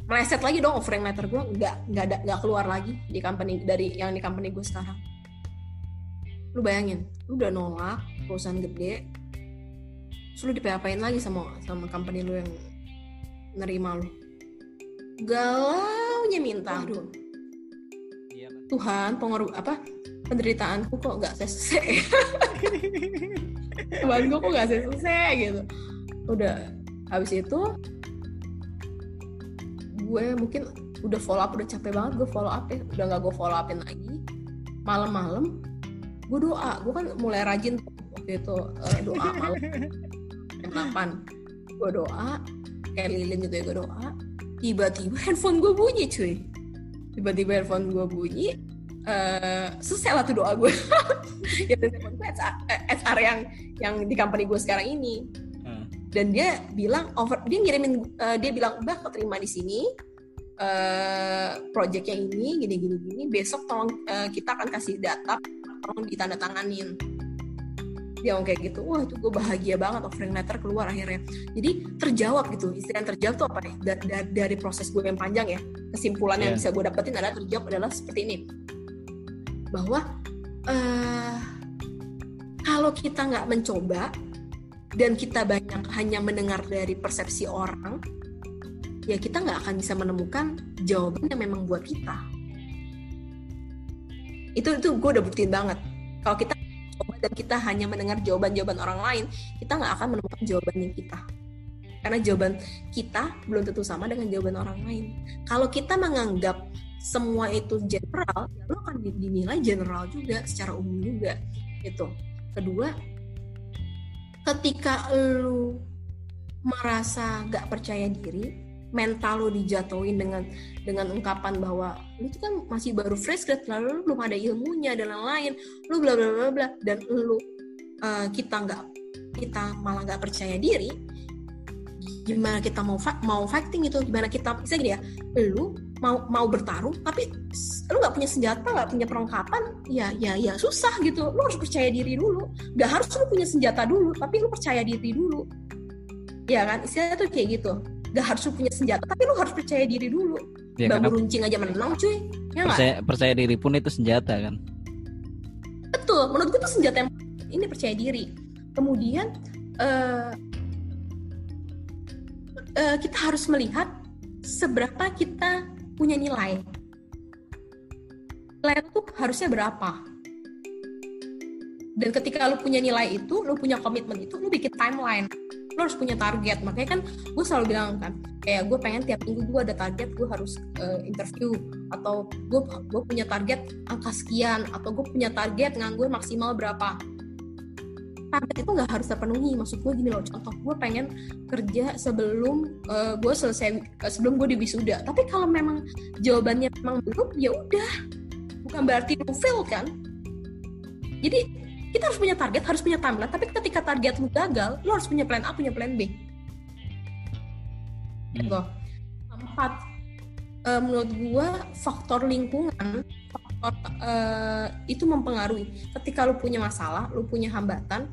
meleset lagi dong offering letter gue nggak nggak ada nggak keluar lagi di company dari yang di company gue sekarang. Lu bayangin lu udah nolak perusahaan gede terus lu di lagi sama sama company lu yang nerima lu. Galaunya minta aduh iya, Tuhan pengorban apa penderitaanku kok nggak selesai? (laughs) Tuhan gue kok nggak selesai gitu. Udah habis itu gue mungkin udah follow up udah capek banget gue follow up ya. Udah nggak gue follow upin lagi. Malam-malam gue doa. Gue kan mulai rajin waktu itu uh, doa malam. Delapan gue doa. Kayak lilin gitu ya gue doa. Tiba-tiba handphone gue bunyi cuy. Tiba-tiba handphone gue bunyi uh, selesai lah tuh doa gue. (laughs) Ya handphone gue HR, HR yang yang di company gue sekarang ini dan dia bilang over dia ngirimin uh, dia bilang mbak terima di sini uh, projectnya ini gini gini gini. Besok tolong uh, kita akan kasih data tolong ditandatanganin. Dia ngomong kayak gitu. Wah itu gue bahagia banget offering letter keluar akhirnya. Jadi terjawab gitu. Istilah yang terjawab tuh apa nih dari, dari, dari proses gue yang panjang ya. Kesimpulan yeah. yang bisa gue dapetin adalah terjawab adalah seperti ini. Bahwa uh, kalau kita nggak mencoba dan kita banyak hanya mendengar dari persepsi orang, ya kita nggak akan bisa menemukan jawaban yang memang buat kita. Itu itu gue udah buktiin banget. Kalau kita dan kita hanya mendengar jawaban-jawaban orang lain, kita nggak akan menemukan jawaban yang kita. Karena jawaban kita belum tentu sama dengan jawaban orang lain. Kalau kita menganggap semua itu general, ya lo akan dinilai general juga, secara umum juga. Itu. Kedua, ketika lu merasa gak percaya diri mental lu dijatuhin dengan dengan ungkapan bahwa lu tuh kan masih baru fresh grad lalu lu belum ada ilmunya dan lain-lain lu bla bla bla bla dan lu uh, kita nggak kita malah nggak percaya diri gimana kita mau mau fighting itu gimana kita bisa gini ya lu mau mau bertarung tapi lu nggak punya senjata nggak punya perlengkapan ya ya ya susah gitu. Lu harus percaya diri dulu. Nggak harus lu punya senjata dulu tapi lu percaya diri dulu. Ya kan? Istilahnya tuh kayak gitu. Nggak harus lu punya senjata tapi lu harus percaya diri dulu. Ya, bambu runcing aja menang cuy. Ya percaya, gak? percaya diri pun itu senjata kan? Betul. Menurut gue tuh senjata yang ini percaya diri. Kemudian uh, uh, kita harus melihat seberapa kita punya nilai. Nilai itu harusnya berapa? Dan ketika lu punya nilai itu, lu punya komitmen itu, lu bikin timeline. Lu harus punya target. Makanya kan gue selalu bilang kan, kayak gue pengen tiap minggu gue ada target, gue harus uh, interview. Atau gue, gue punya target angka sekian. Atau gue punya target nganggur maksimal berapa target itu nggak harus terpenuhi. Maksud gue gini loh contoh gue pengen kerja sebelum uh, gue selesai uh, sebelum gue wisuda. Tapi kalau memang jawabannya memang belum ya udah. Bukan berarti lu fail kan? Jadi kita harus punya target harus punya timeline. Tapi ketika target lu gagal lu harus punya plan A punya plan B. Hmm. gitu. Empat uh, menurut gue faktor lingkungan faktor uh, itu mempengaruhi. Ketika lu punya masalah lu punya hambatan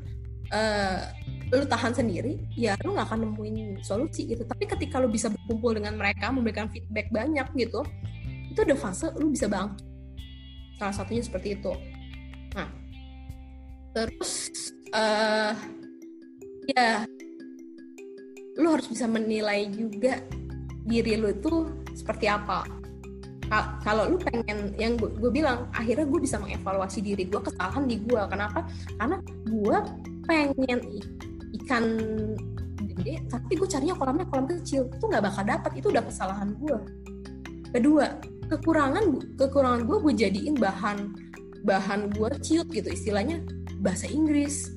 uh, lu tahan sendiri ya lu nggak akan nemuin solusi gitu. Tapi ketika lu bisa berkumpul dengan mereka memberikan feedback banyak gitu itu udah fase lu bisa bang salah satunya seperti itu. Nah terus uh, ya lu harus bisa menilai juga diri lu itu seperti apa. Kalau lu pengen yang gue bilang akhirnya gue bisa mengevaluasi diri gue kesalahan di gue kenapa? Karena gue pengen ikan gede tapi gue carinya kolamnya kolam kecil. Itu nggak bakal dapat itu udah kesalahan gue kedua kekurangan kekurangan gue gue jadiin bahan bahan gue ciut gitu. Istilahnya bahasa Inggris.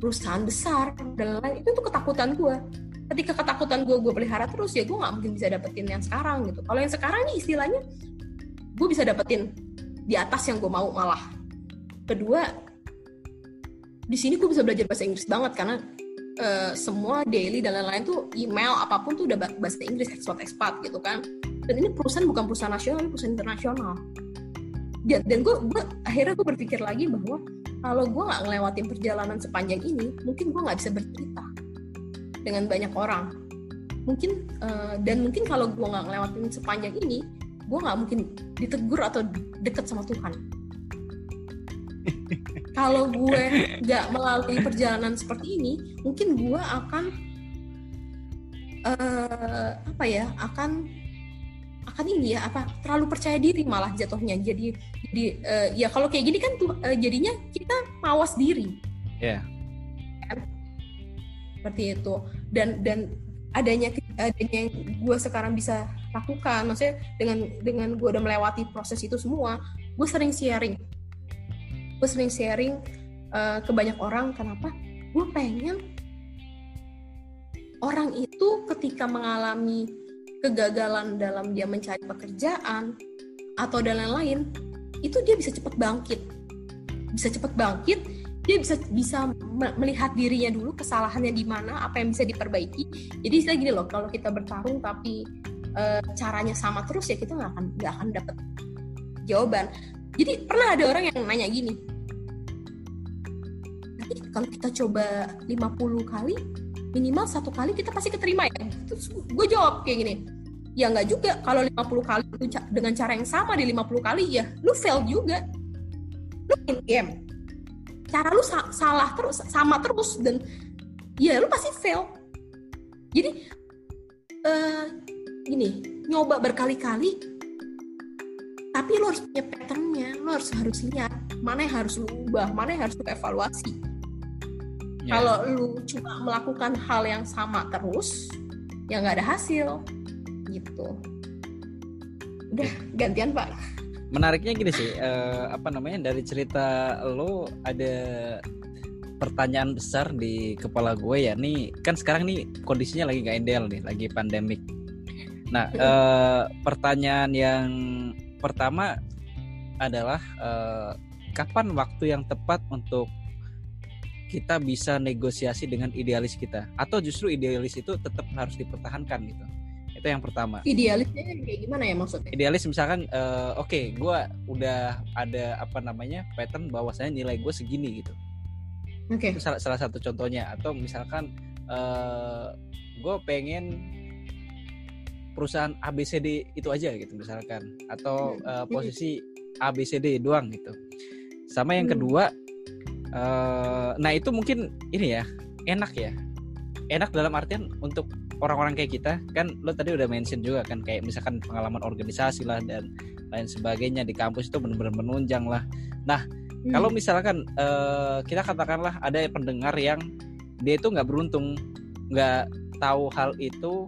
Perusahaan besar dan lain-lain. Itu tuh ketakutan gue ketika ketakutan gue gue pelihara terus ya gue nggak mungkin bisa dapetin yang sekarang gitu. Kalau yang sekarang nih istilahnya gue bisa dapetin di atas yang gue mau malah. Kedua di sini gue bisa belajar bahasa Inggris banget karena uh, semua daily dan lain-lain tuh email apa pun tuh udah bahasa Inggris expat expat gitu kan. Dan ini perusahaan bukan perusahaan nasional ini perusahaan internasional. Dan, dan gue, gue akhirnya gue berpikir lagi bahwa kalau gue nggak ngelewatin perjalanan sepanjang ini mungkin gue nggak bisa bercerita dengan banyak orang. Mungkin uh, dan mungkin kalau gue nggak ngelewatin sepanjang ini gue nggak mungkin ditegur atau deket sama Tuhan kalau gue nggak melalui perjalanan seperti ini mungkin gue akan uh, apa ya akan akan ini ya apa terlalu percaya diri malah jatuhnya. Jadi jadi uh, ya kalau kayak gini kan tuh uh, jadinya kita mawas diri. Ya yeah. seperti itu. Dan dan adanya adanya yang gue sekarang bisa lakukan maksudnya dengan dengan gue udah melewati proses itu semua gue sering sharing gue sering sharing uh, ke banyak orang kenapa? Gue pengen orang itu ketika mengalami kegagalan dalam dia mencari pekerjaan atau dan lain-lain itu dia bisa cepat bangkit. Bisa cepat bangkit dia bisa bisa melihat dirinya dulu kesalahannya di mana apa yang bisa diperbaiki. Jadi istilah gini loh kalau kita bertarung tapi e, caranya sama terus ya kita nggak akan nggak akan dapat jawaban jadi pernah ada orang yang nanya gini. Kalau kita coba 50 kali minimal satu kali kita pasti keterima ya. Terus gue jawab kayak gini ya nggak juga. Kalau 50 kali dengan cara yang sama di 50 kali ya lu fail juga. Lu main game. Cara lu sa salah terus sama terus dan ya lu pasti fail. Jadi uh, gini nyoba berkali-kali tapi lu harus punya patternnya lu harus harus lihat mana yang harus lu ubah mana yang harus lu evaluasi. Yeah. kalau lu cuma melakukan hal yang sama terus ya nggak ada hasil gitu. Udah gantian pak. Menariknya gini sih uh, apa namanya dari cerita lo ada pertanyaan besar di kepala gue ya nih kan sekarang nih kondisinya lagi nggak ideal nih lagi pandemik. Nah uh, pertanyaan yang pertama adalah uh, kapan waktu yang tepat untuk kita bisa negosiasi dengan idealis kita? Atau justru idealis itu tetap harus dipertahankan gitu? Itu yang pertama. Idealisnya kayak gimana ya maksudnya? Idealis misalkan uh, oke okay, gue udah ada apa namanya pattern bahwasanya nilai gue segini gitu. Oke. Okay. itu salah, salah satu contohnya. Atau misalkan uh, eh, gue pengen perusahaan ABCD itu aja gitu misalkan atau uh, posisi ABCD doang gitu sama yang hmm. kedua uh, nah itu mungkin ini ya enak ya enak dalam artian untuk orang-orang kayak kita kan lo tadi udah mention juga kan kayak misalkan pengalaman organisasi lah dan lain sebagainya di kampus itu benar-benar menunjang lah. Nah hmm. kalau misalkan uh, kita katakanlah ada pendengar yang dia itu nggak beruntung nggak tahu hal itu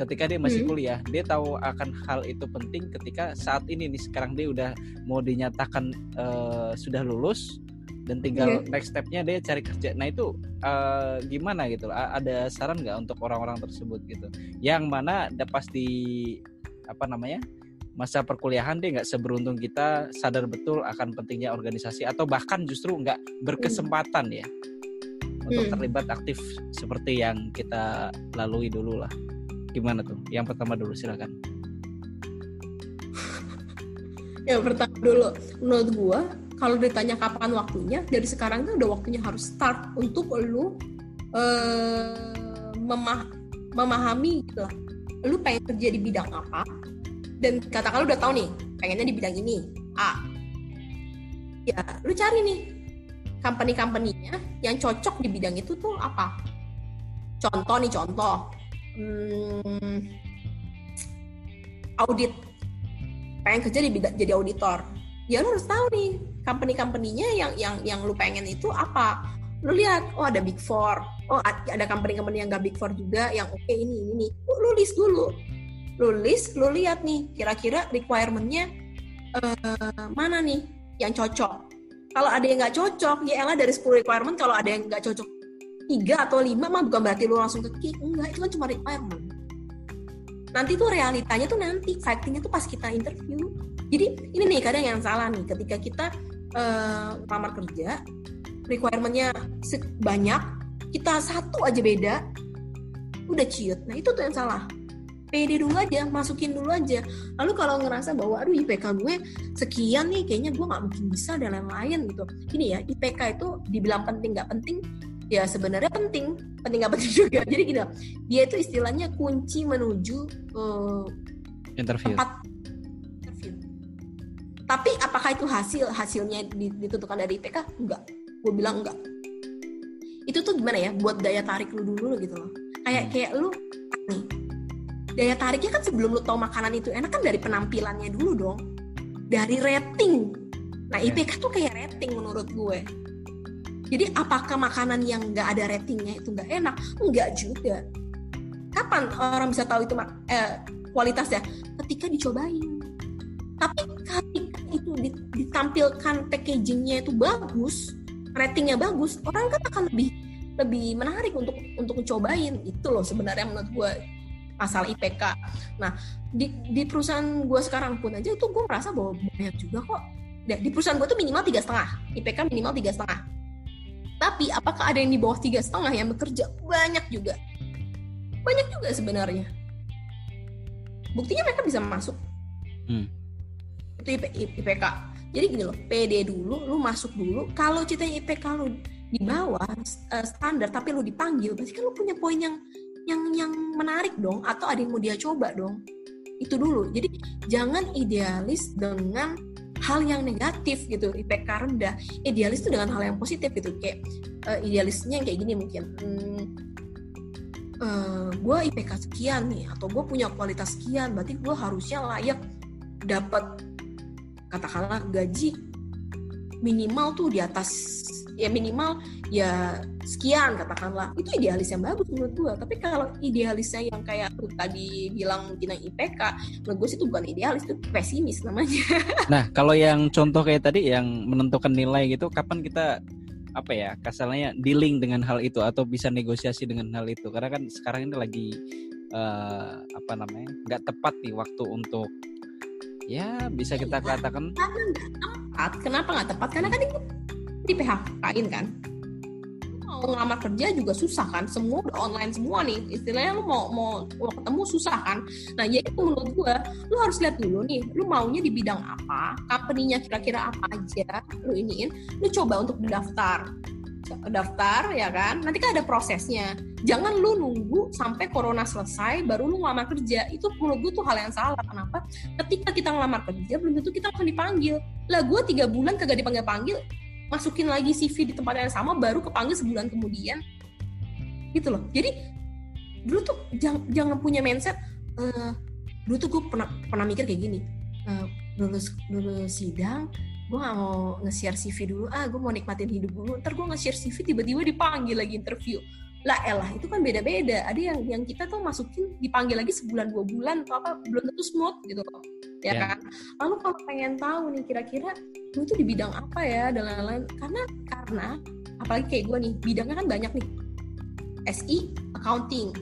ketika dia masih hmm. kuliah dia tahu akan hal itu penting ketika saat ini nih sekarang dia udah mau dinyatakan uh, sudah lulus dan tinggal yeah. next stepnya dia cari kerja nah itu uh, gimana gitu ada saran nggak untuk orang-orang tersebut gitu yang mana ada pasti apa namanya masa perkuliahan dia nggak seberuntung kita sadar betul akan pentingnya organisasi atau bahkan justru nggak berkesempatan ya untuk hmm. terlibat aktif seperti yang kita lalui dulu lah gimana tuh? Yang pertama dulu silakan. (laughs) Yang pertama dulu menurut gua kalau ditanya kapan waktunya dari sekarang tuh udah waktunya harus start untuk lu uh, memah memahami gitu lah. Lu pengen kerja di bidang apa? Dan katakan lu udah tahu nih pengennya di bidang ini A. Ya lu cari nih company-companynya yang cocok di bidang itu tuh apa? Contoh nih contoh hmm, audit. Pengen kerja di jadi auditor. Ya lu harus tahu nih company-companynya yang yang yang lu pengen itu apa? Lu lihat oh ada big four. Oh ada company-company yang gak big four juga yang oke okay, ini ini. Lu list dulu. Lu list lu lihat nih kira-kira requirementnya uh, mana nih yang cocok. Kalau ada yang nggak cocok ya elah dari 10 requirement kalau ada yang nggak cocok tiga atau lima mah bukan berarti lu langsung ke kick. Enggak itu kan cuma requirement nanti tuh realitanya tuh nanti fightingnya tuh pas kita interview. Jadi ini nih kadang yang salah nih ketika kita uh, lamar kerja requirementnya banyak kita satu aja beda udah ciut. Nah itu tuh yang salah. Pede dulu aja masukin dulu aja. Lalu kalau ngerasa bahwa aduh IPK gue sekian nih kayaknya gue nggak mungkin bisa dan lain-lain gitu. Ini ya IPK itu dibilang penting nggak penting ya sebenarnya penting. Penting penting (laughs) juga? Jadi gini dia itu istilahnya kunci menuju uh, interview. tempat interview. Tapi apakah itu hasil hasilnya ditentukan dari IPK enggak. Gue bilang enggak. Itu tuh gimana ya? Buat daya tarik lu dulu gitu loh. Kayak hmm. kayak lu nih daya tariknya kan sebelum lu tau makanan itu enak kan dari penampilannya dulu dong. Dari rating. Nah IPK tuh kayak rating menurut gue jadi apakah makanan yang nggak ada ratingnya itu nggak enak? Nggak juga. Kapan orang bisa tahu itu eh, kualitasnya? Ketika dicobain. Tapi ketika itu ditampilkan packagingnya itu bagus, ratingnya bagus, orang kan akan lebih lebih menarik untuk untuk mencobain itu loh sebenarnya menurut gue pasal IPK. Nah di, di perusahaan gue sekarang pun aja tuh gue merasa bahwa banyak juga kok. Di perusahaan gue tuh minimal tiga setengah, IPK minimal tiga setengah tapi apakah ada yang di bawah tiga setengah yang bekerja? Banyak juga. Banyak juga sebenarnya. Buktinya mereka bisa masuk. Hmm. Itu IP, IPK. Jadi gini loh, PD dulu, lu masuk dulu. Kalau ceritanya IPK lu di bawah uh, standar, tapi lu dipanggil, berarti kan lu punya poin yang yang yang menarik dong, atau ada yang mau dia coba dong. Itu dulu. Jadi jangan idealis dengan hal yang negatif gitu IPK rendah. Idealis itu dengan hal yang positif gitu kayak uh, idealisnya kayak gini mungkin. Hmm, uh, eh, gue IPK sekian nih atau gue punya kualitas sekian berarti gue harusnya layak dapat katakanlah gaji minimal tuh di atas ya minimal ya sekian katakanlah. Itu idealis yang bagus menurut gue tapi kalau idealisnya yang kayak aku tadi bilang mungkin yang IPK menurut gue sih itu bukan idealis itu pesimis namanya. (laughs) Nah kalau yang contoh kayak tadi yang menentukan nilai gitu kapan kita apa ya kasarnya dealing dengan hal itu atau bisa negosiasi dengan hal itu? Karena kan sekarang ini lagi uh, apa namanya nggak tepat nih waktu untuk ya bisa kita katakan tepat kenapa nggak tepat? Karena kan di PHK-in kan. Mau ngelamar kerja juga susah kan? Semua udah online semua nih. Istilahnya lu mau mau, mau ketemu susah kan? Nah itu menurut gue lu harus lihat dulu nih lu maunya di bidang apa? Company-nya kira-kira apa aja? Lu iniin lu coba untuk daftar daftar ya kan? Nanti kan ada prosesnya. Jangan lu nunggu sampai corona selesai baru lu ngelamar kerja. Itu menurut gue tuh hal yang salah. Kenapa? Ketika kita ngelamar kerja belum tentu kita akan dipanggil. Lah gue tiga bulan kagak dipanggil panggil masukin lagi CV di tempat yang sama baru kepanggil sebulan kemudian. Gitu loh. Jadi dulu tuh jangan, jangan punya mindset uh, dulu tuh gue pernah pernah mikir kayak gini. Uh, lulus lulus sidang gue gak mau nge-share CV dulu. Ah gue mau nikmatin hidup dulu. Ntar gue nge-share CV tiba-tiba dipanggil lagi interview. Lah elah itu kan beda-beda. Ada yang yang kita tuh masukin dipanggil lagi sebulan dua bulan atau apa belum tentu smooth gitu. Loh ya. yeah. kan? Lalu kalau pengen tahu nih kira-kira gue tuh di bidang apa ya dan lain-lain. Karena karena apalagi kayak gue nih bidangnya kan banyak nih. SI accounting.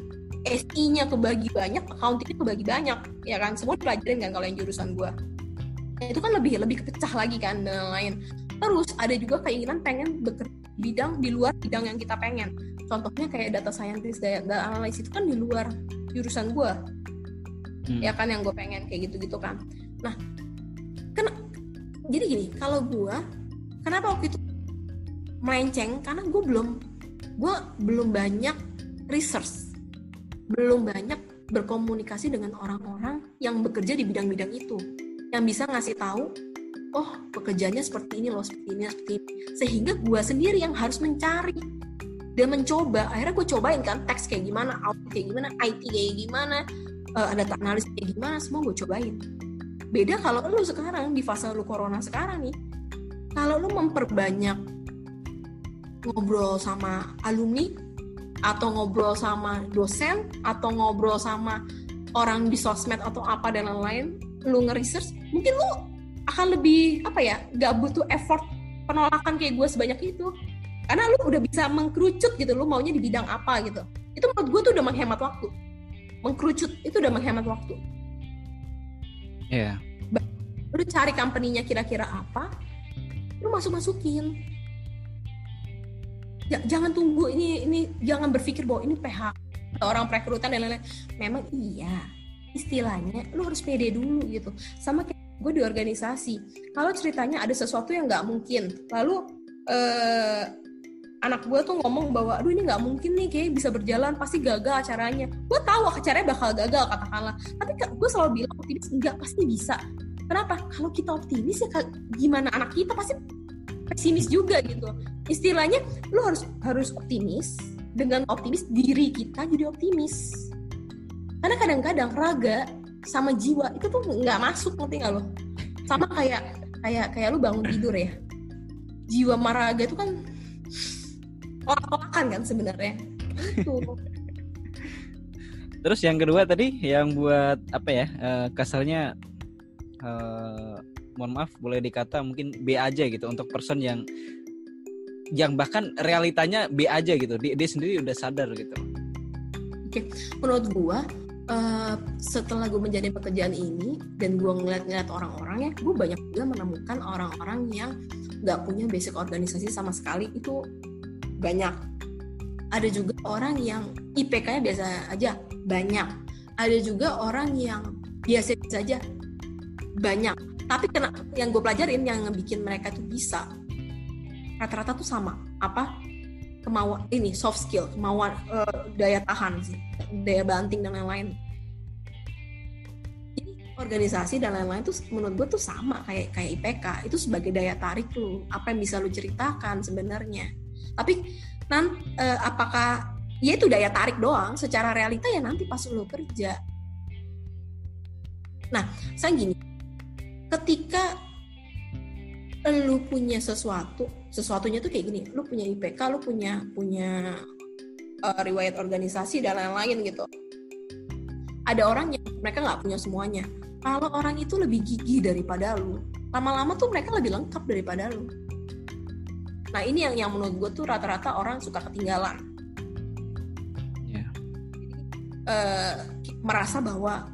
SI-nya kebagi banyak accounting-nya kebagi banyak. Ya kan? Semua pelajarin kan kalau yang jurusan gue itu kan lebih lebih kepecah lagi kan dan lain-lain. Terus ada juga keinginan pengen bekerja bidang di luar bidang yang kita pengen. Contohnya kayak data scientist data analis itu kan di luar jurusan gue hmm. ya kan yang gue pengen kayak gitu gitu kan. Nah kena jadi gini kalau gue kenapa waktu itu melenceng? Karena gue belum gue belum banyak research. Belum banyak berkomunikasi dengan orang-orang yang bekerja di bidang-bidang itu yang bisa ngasih tahu oh pekerjaannya seperti ini loh seperti ini seperti ini. Sehingga gue sendiri yang harus mencari dan mencoba. Akhirnya gue cobain kan teks kayak gimana audit kayak gimana IT kayak gimana uh, data analis kayak gimana semua gue cobain. Beda kalau lu sekarang di fase lu corona sekarang nih kalau lu memperbanyak ngobrol sama alumni atau ngobrol sama dosen atau ngobrol sama orang di sosmed atau apa dan lain-lain lu nge-research mungkin lu akan lebih apa ya gak butuh effort penolakan kayak gue sebanyak itu karena lu udah bisa mengkerucut gitu lu maunya di bidang apa gitu itu menurut gue tuh udah menghemat waktu mengkerucut itu udah menghemat waktu. Iya. Yeah. Lu cari company-nya kira-kira apa, lu masuk-masukin. Ya, jangan tunggu ini ini jangan berpikir bahwa ini PH orang perekrutan dan lain-lain. Memang iya, istilahnya lu harus pede dulu gitu. Sama kayak gue di organisasi. Kalau ceritanya ada sesuatu yang nggak mungkin, lalu eh, anak gue tuh ngomong bahwa aduh ini nggak mungkin nih kayak bisa berjalan pasti gagal acaranya. Gue tahu acaranya bakal gagal katakanlah. Tapi gue selalu bilang optimis enggak pasti bisa. Kenapa? Kalau kita optimis ya gimana anak kita pasti pesimis juga gitu. Istilahnya lo harus harus optimis dengan optimis diri kita jadi optimis karena kadang-kadang raga sama jiwa itu tuh nggak masuk ngerti nggak lo? Sama kayak kayak kayak lu bangun tidur ya. Jiwa maraga itu kan kolak-kolakan kan sebenarnya. Itu (laughs) terus yang kedua tadi yang buat apa ya uh, kasarnya uh, mohon maaf boleh dikata mungkin B aja gitu untuk person yang yang bahkan realitanya B aja gitu. Dia, dia sendiri udah sadar gitu. Oke menurut gua uh, setelah gue menjadi pekerjaan ini dan gue ngeliat-ngeliat orang-orang ya gue banyak juga menemukan orang-orang yang nggak punya basic organisasi sama sekali. Itu banyak. Ada juga orang yang IPK-nya biasa aja banyak. Ada juga orang yang biasa saja banyak. Tapi kena yang gue pelajarin yang bikin mereka tuh bisa rata-rata tuh sama. Apa kemauan ini soft skill kemauan uh, daya tahan sih daya banting dan lain-lain. Organisasi dan lain-lain tuh menurut gue tuh sama kayak kayak IPK itu sebagai daya tarik lu apa yang bisa lu ceritakan sebenarnya. Tapi nan uh, apakah ya itu daya tarik doang secara realita ya nanti pas lu kerja. Nah saya gini ketika lu punya sesuatu sesuatunya tuh kayak gini lu punya IPK lu punya punya uh, riwayat organisasi dan lain-lain gitu ada orang yang mereka nggak punya semuanya kalau orang itu lebih gigih daripada lu lama-lama tuh mereka lebih lengkap daripada lu Nah ini yang yang menurut gue tuh rata-rata orang suka ketinggalan. Yeah. uh, merasa bahwa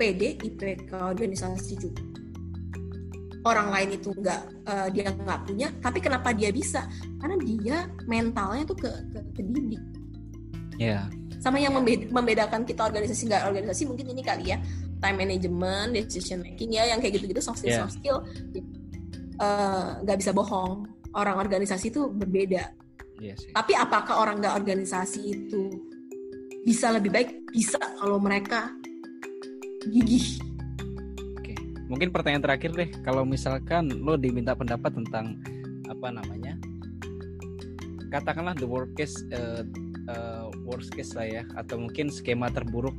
PD IPK organisasi juga orang lain itu nggak uh, dia nggak punya tapi kenapa dia bisa? Karena dia mentalnya tuh ke ke, ke didik. Ya yeah. sama yang membedakan kita organisasi nggak organisasi mungkin ini kali ya. Time management decision making ya yang kayak gitu-gitu soft skill yeah. soft skill eh, nggak uh, bisa bohong. Orang organisasi itu berbeda. Yeah, sih. tapi apakah orang nggak organisasi itu bisa lebih baik? Bisa kalau mereka gigih mungkin pertanyaan terakhir deh kalau misalkan lo diminta pendapat tentang apa namanya katakanlah the worst case uh, uh, worst case lah ya atau mungkin skema terburuk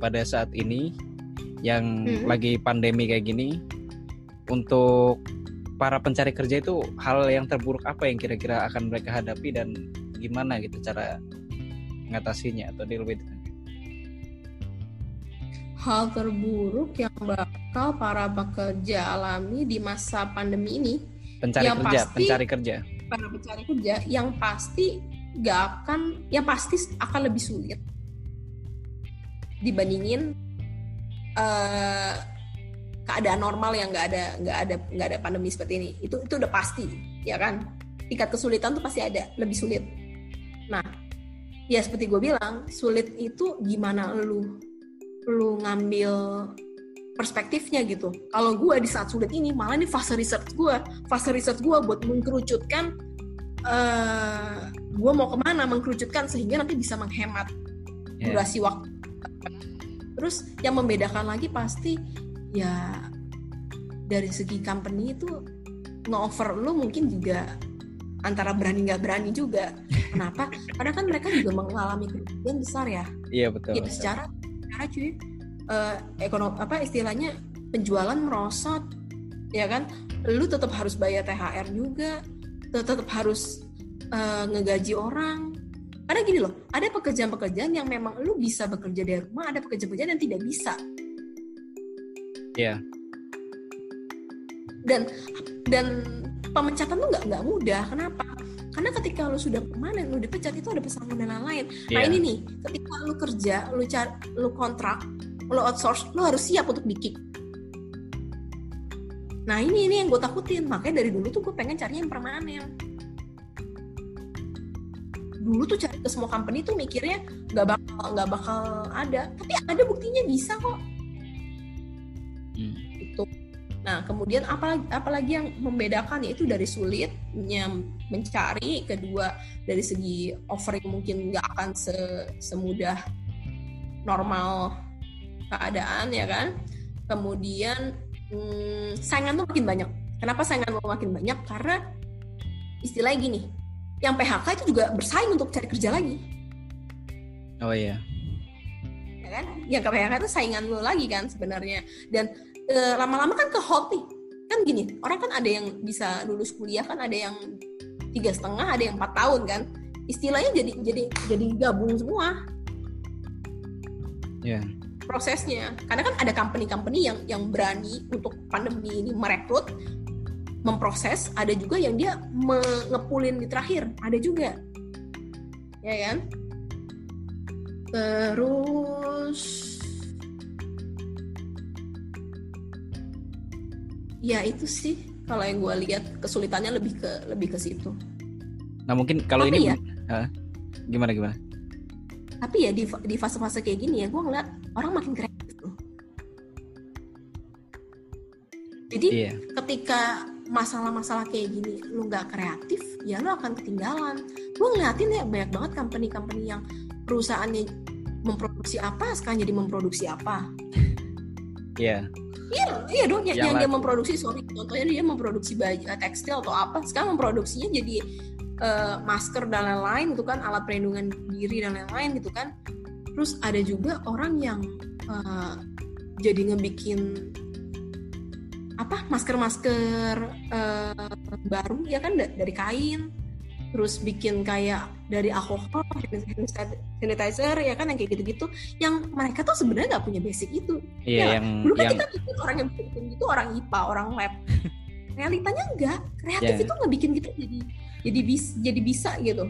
pada saat ini yang hmm. lagi pandemi kayak gini untuk para pencari kerja itu hal yang terburuk apa yang kira-kira akan mereka hadapi dan gimana gitu cara mengatasinya atau deal with hal terburuk yang bakal para pekerja alami di masa pandemi ini. Pencari yang kerja pasti, pencari kerja. para pencari kerja yang pasti gak akan yang pasti akan lebih sulit dibandingin uh, keadaan normal yang nggak ada nggak ada nggak ada pandemi seperti ini. Itu itu udah pasti ya kan? Tingkat kesulitan tuh pasti ada lebih sulit. Nah ya seperti gue bilang sulit itu gimana lu lu ngambil perspektifnya gitu. Kalau gue di saat sulit ini malah ini fase research gue, fase research gue buat mengkerucutkan uh, eh, gue mau ke mana mengkerucutkan sehingga nanti bisa menghemat yeah. durasi waktu. Terus yang membedakan lagi pasti ya dari segi company itu nge-offer lu mungkin juga antara berani nggak berani juga. (laughs) Kenapa? Karena kan mereka juga mengalami kerugian besar ya. Iya betul. Gitu, secara secara cuy uh, eh, ekonomi apa istilahnya penjualan merosot ya kan? Lu tetap harus bayar THR juga tetap harus uh, ngegaji orang. Karena gini loh ada pekerjaan-pekerjaan yang memang lu bisa bekerja dari rumah ada pekerjaan-pekerjaan yang tidak bisa. Iya. Yeah. dan dan pemecatan tuh nggak nggak mudah. Kenapa karena ketika lu sudah permanen lu dipecat itu ada pesangon dan lain-lain yeah. nah iya. ini nih ketika lu kerja lu cari lu kontrak lu outsource lu harus siap untuk di nah ini ini yang gue takutin makanya dari dulu tuh gue pengen cari yang permanen dulu tuh cari ke semua company tuh mikirnya nggak bakal nggak bakal ada tapi ada buktinya bisa kok hmm. Itu Nah, kemudian apalagi, apalagi yang membedakan yaitu dari sulitnya mencari, kedua dari segi offering mungkin nggak akan se semudah normal keadaan ya kan. Kemudian hmm, saingan tuh makin banyak. Kenapa saingan tuh makin banyak? Karena istilahnya gini, yang PHK itu juga bersaing untuk cari kerja lagi. Oh iya. Ya kan? Yang ke PHK itu saingan lo lagi kan sebenarnya. Dan lama-lama kan ke hold nih. Kan gini orang kan ada yang bisa lulus kuliah kan ada yang tiga setengah ada yang empat tahun kan. Istilahnya jadi jadi jadi gabung semua. Yeah. prosesnya. Karena kan ada company-company yang yang berani untuk pandemi ini merekrut memproses. Ada juga yang dia mengepulin di terakhir. Ada juga. Ya kan? Terus ya itu sih. Kalau yang gue lihat kesulitannya lebih ke lebih ke situ. Nah mungkin kalau ini ya, uh, gimana gimana? Tapi ya di di fase-fase kayak gini ya gue ngeliat orang makin kreatif loh jadi yeah. ketika masalah-masalah kayak gini lu nggak kreatif ya lu akan ketinggalan. Gue ngeliatin ya banyak banget company-company yang perusahaannya memproduksi apa sekarang jadi memproduksi apa Iya. Yeah Iya, iya dong. Yang, yang dia memproduksi, sorry, contohnya dia memproduksi baju uh, tekstil atau apa. Sekarang memproduksinya jadi uh, masker dan lain-lain gitu kan, alat perlindungan diri dan lain-lain gitu kan. Terus ada juga orang yang uh, jadi ngebikin apa masker-masker uh, baru ya kan dari kain terus bikin kayak dari alkohol sanitizer ya kan yang kayak gitu-gitu yang mereka tuh sebenarnya nggak punya basic itu. Iya, ya yang, dulu kan yang... kita bikin orang yang bikin gitu orang IPA orang lab. (laughs) Realitanya enggak kreatif yeah. itu nggak bikin gitu jadi jadi bis jadi bisa gitu.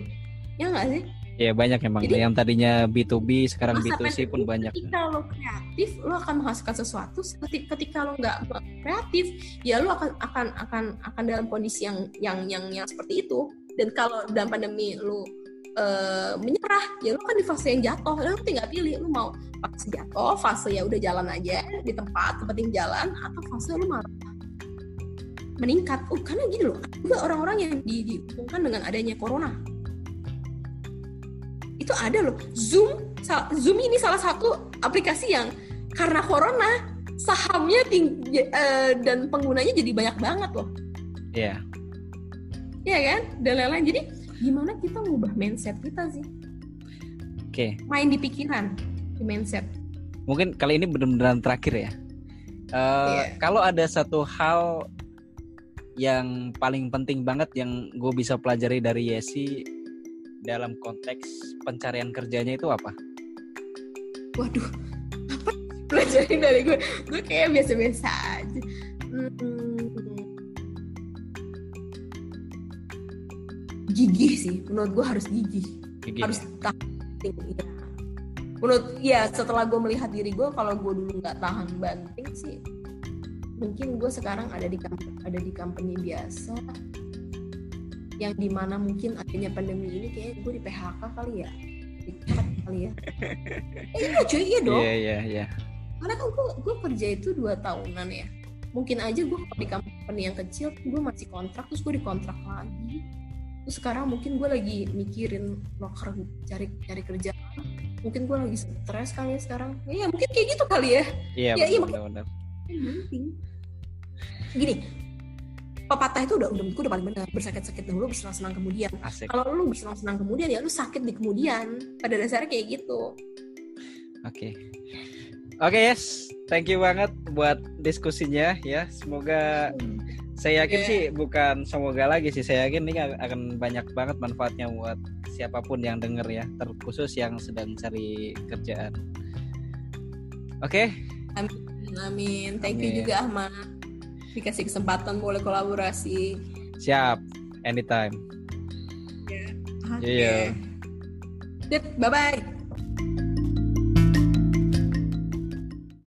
Ya nggak sih? Iya banyak emang. Jadi, yang tadinya B2B sekarang B2C pun banyak. Ketika lo kreatif, lo akan menghasilkan sesuatu. Ketika, lo nggak kreatif ya lu akan akan akan akan dalam kondisi yang yang yang yang seperti itu dan kalau dalam pandemi lu uh, menyerah ya lu kan di fase yang jatuh. Lu tinggal pilih lu mau fase jatuh fase ya udah jalan aja di tempat tempat yang jalan atau fase lu malah meningkat. Oh karena gini loh juga orang-orang yang di, dihubungkan dengan adanya corona. Itu ada loh zoom zoom ini salah satu aplikasi yang karena corona sahamnya tinggi uh, dan penggunanya jadi banyak banget loh. Iya. yeah. Iya kan dan lain-lain jadi gimana kita ngubah mindset kita sih oke okay. main di pikiran di mindset mungkin kali ini benar-benar terakhir ya uh, eh, yeah. kalau ada satu hal yang paling penting banget yang gue bisa pelajari dari Yesi dalam konteks pencarian kerjanya itu apa? Waduh, apa pelajari dari gue? Gue kayak biasa-biasa aja. Hmm, gigih sih. Menurut gue harus gigih, gigih harus ya? tahan. Ya. menurut ya setelah gue melihat diri gue kalau gue dulu nggak tahan banting sih mungkin gue sekarang ada di ada di company biasa. Yang di mana mungkin adanya pandemi ini kayak gue di PHK kali ya? Di kali ya? (laughs) Eh, iya cuy iya dong. Iya iya iya. Karena kan gue gue kerja itu dua tahunan ya. Mungkin aja gue di company yang kecil gue masih kontrak terus gue dikontrak lagi terus sekarang mungkin gue lagi mikirin loker cari cari kerja. Mungkin gue lagi stres kali ya sekarang. Ya mungkin kayak gitu kali ya. Iya ya, benar, benar, penting. Gini pepatah itu udah udah udah paling benar bersakit-sakit dahulu bersenang-senang kemudian. Kalau lu bersenang-senang kemudian ya lu sakit di kemudian. Pada dasarnya kayak gitu. Oke. Okay. oke okay, yes. Thank you banget buat diskusinya ya. Semoga hmm saya yakin yeah. sih bukan semoga lagi sih saya yakin ini akan banyak banget manfaatnya buat siapa pun yang denger ya terkhusus yang sedang cari kerjaan oke okay? amin amin thank amin. you juga Ahmad dikasih kesempatan boleh kolaborasi siap anytime yeah. okay. yeah. bye bye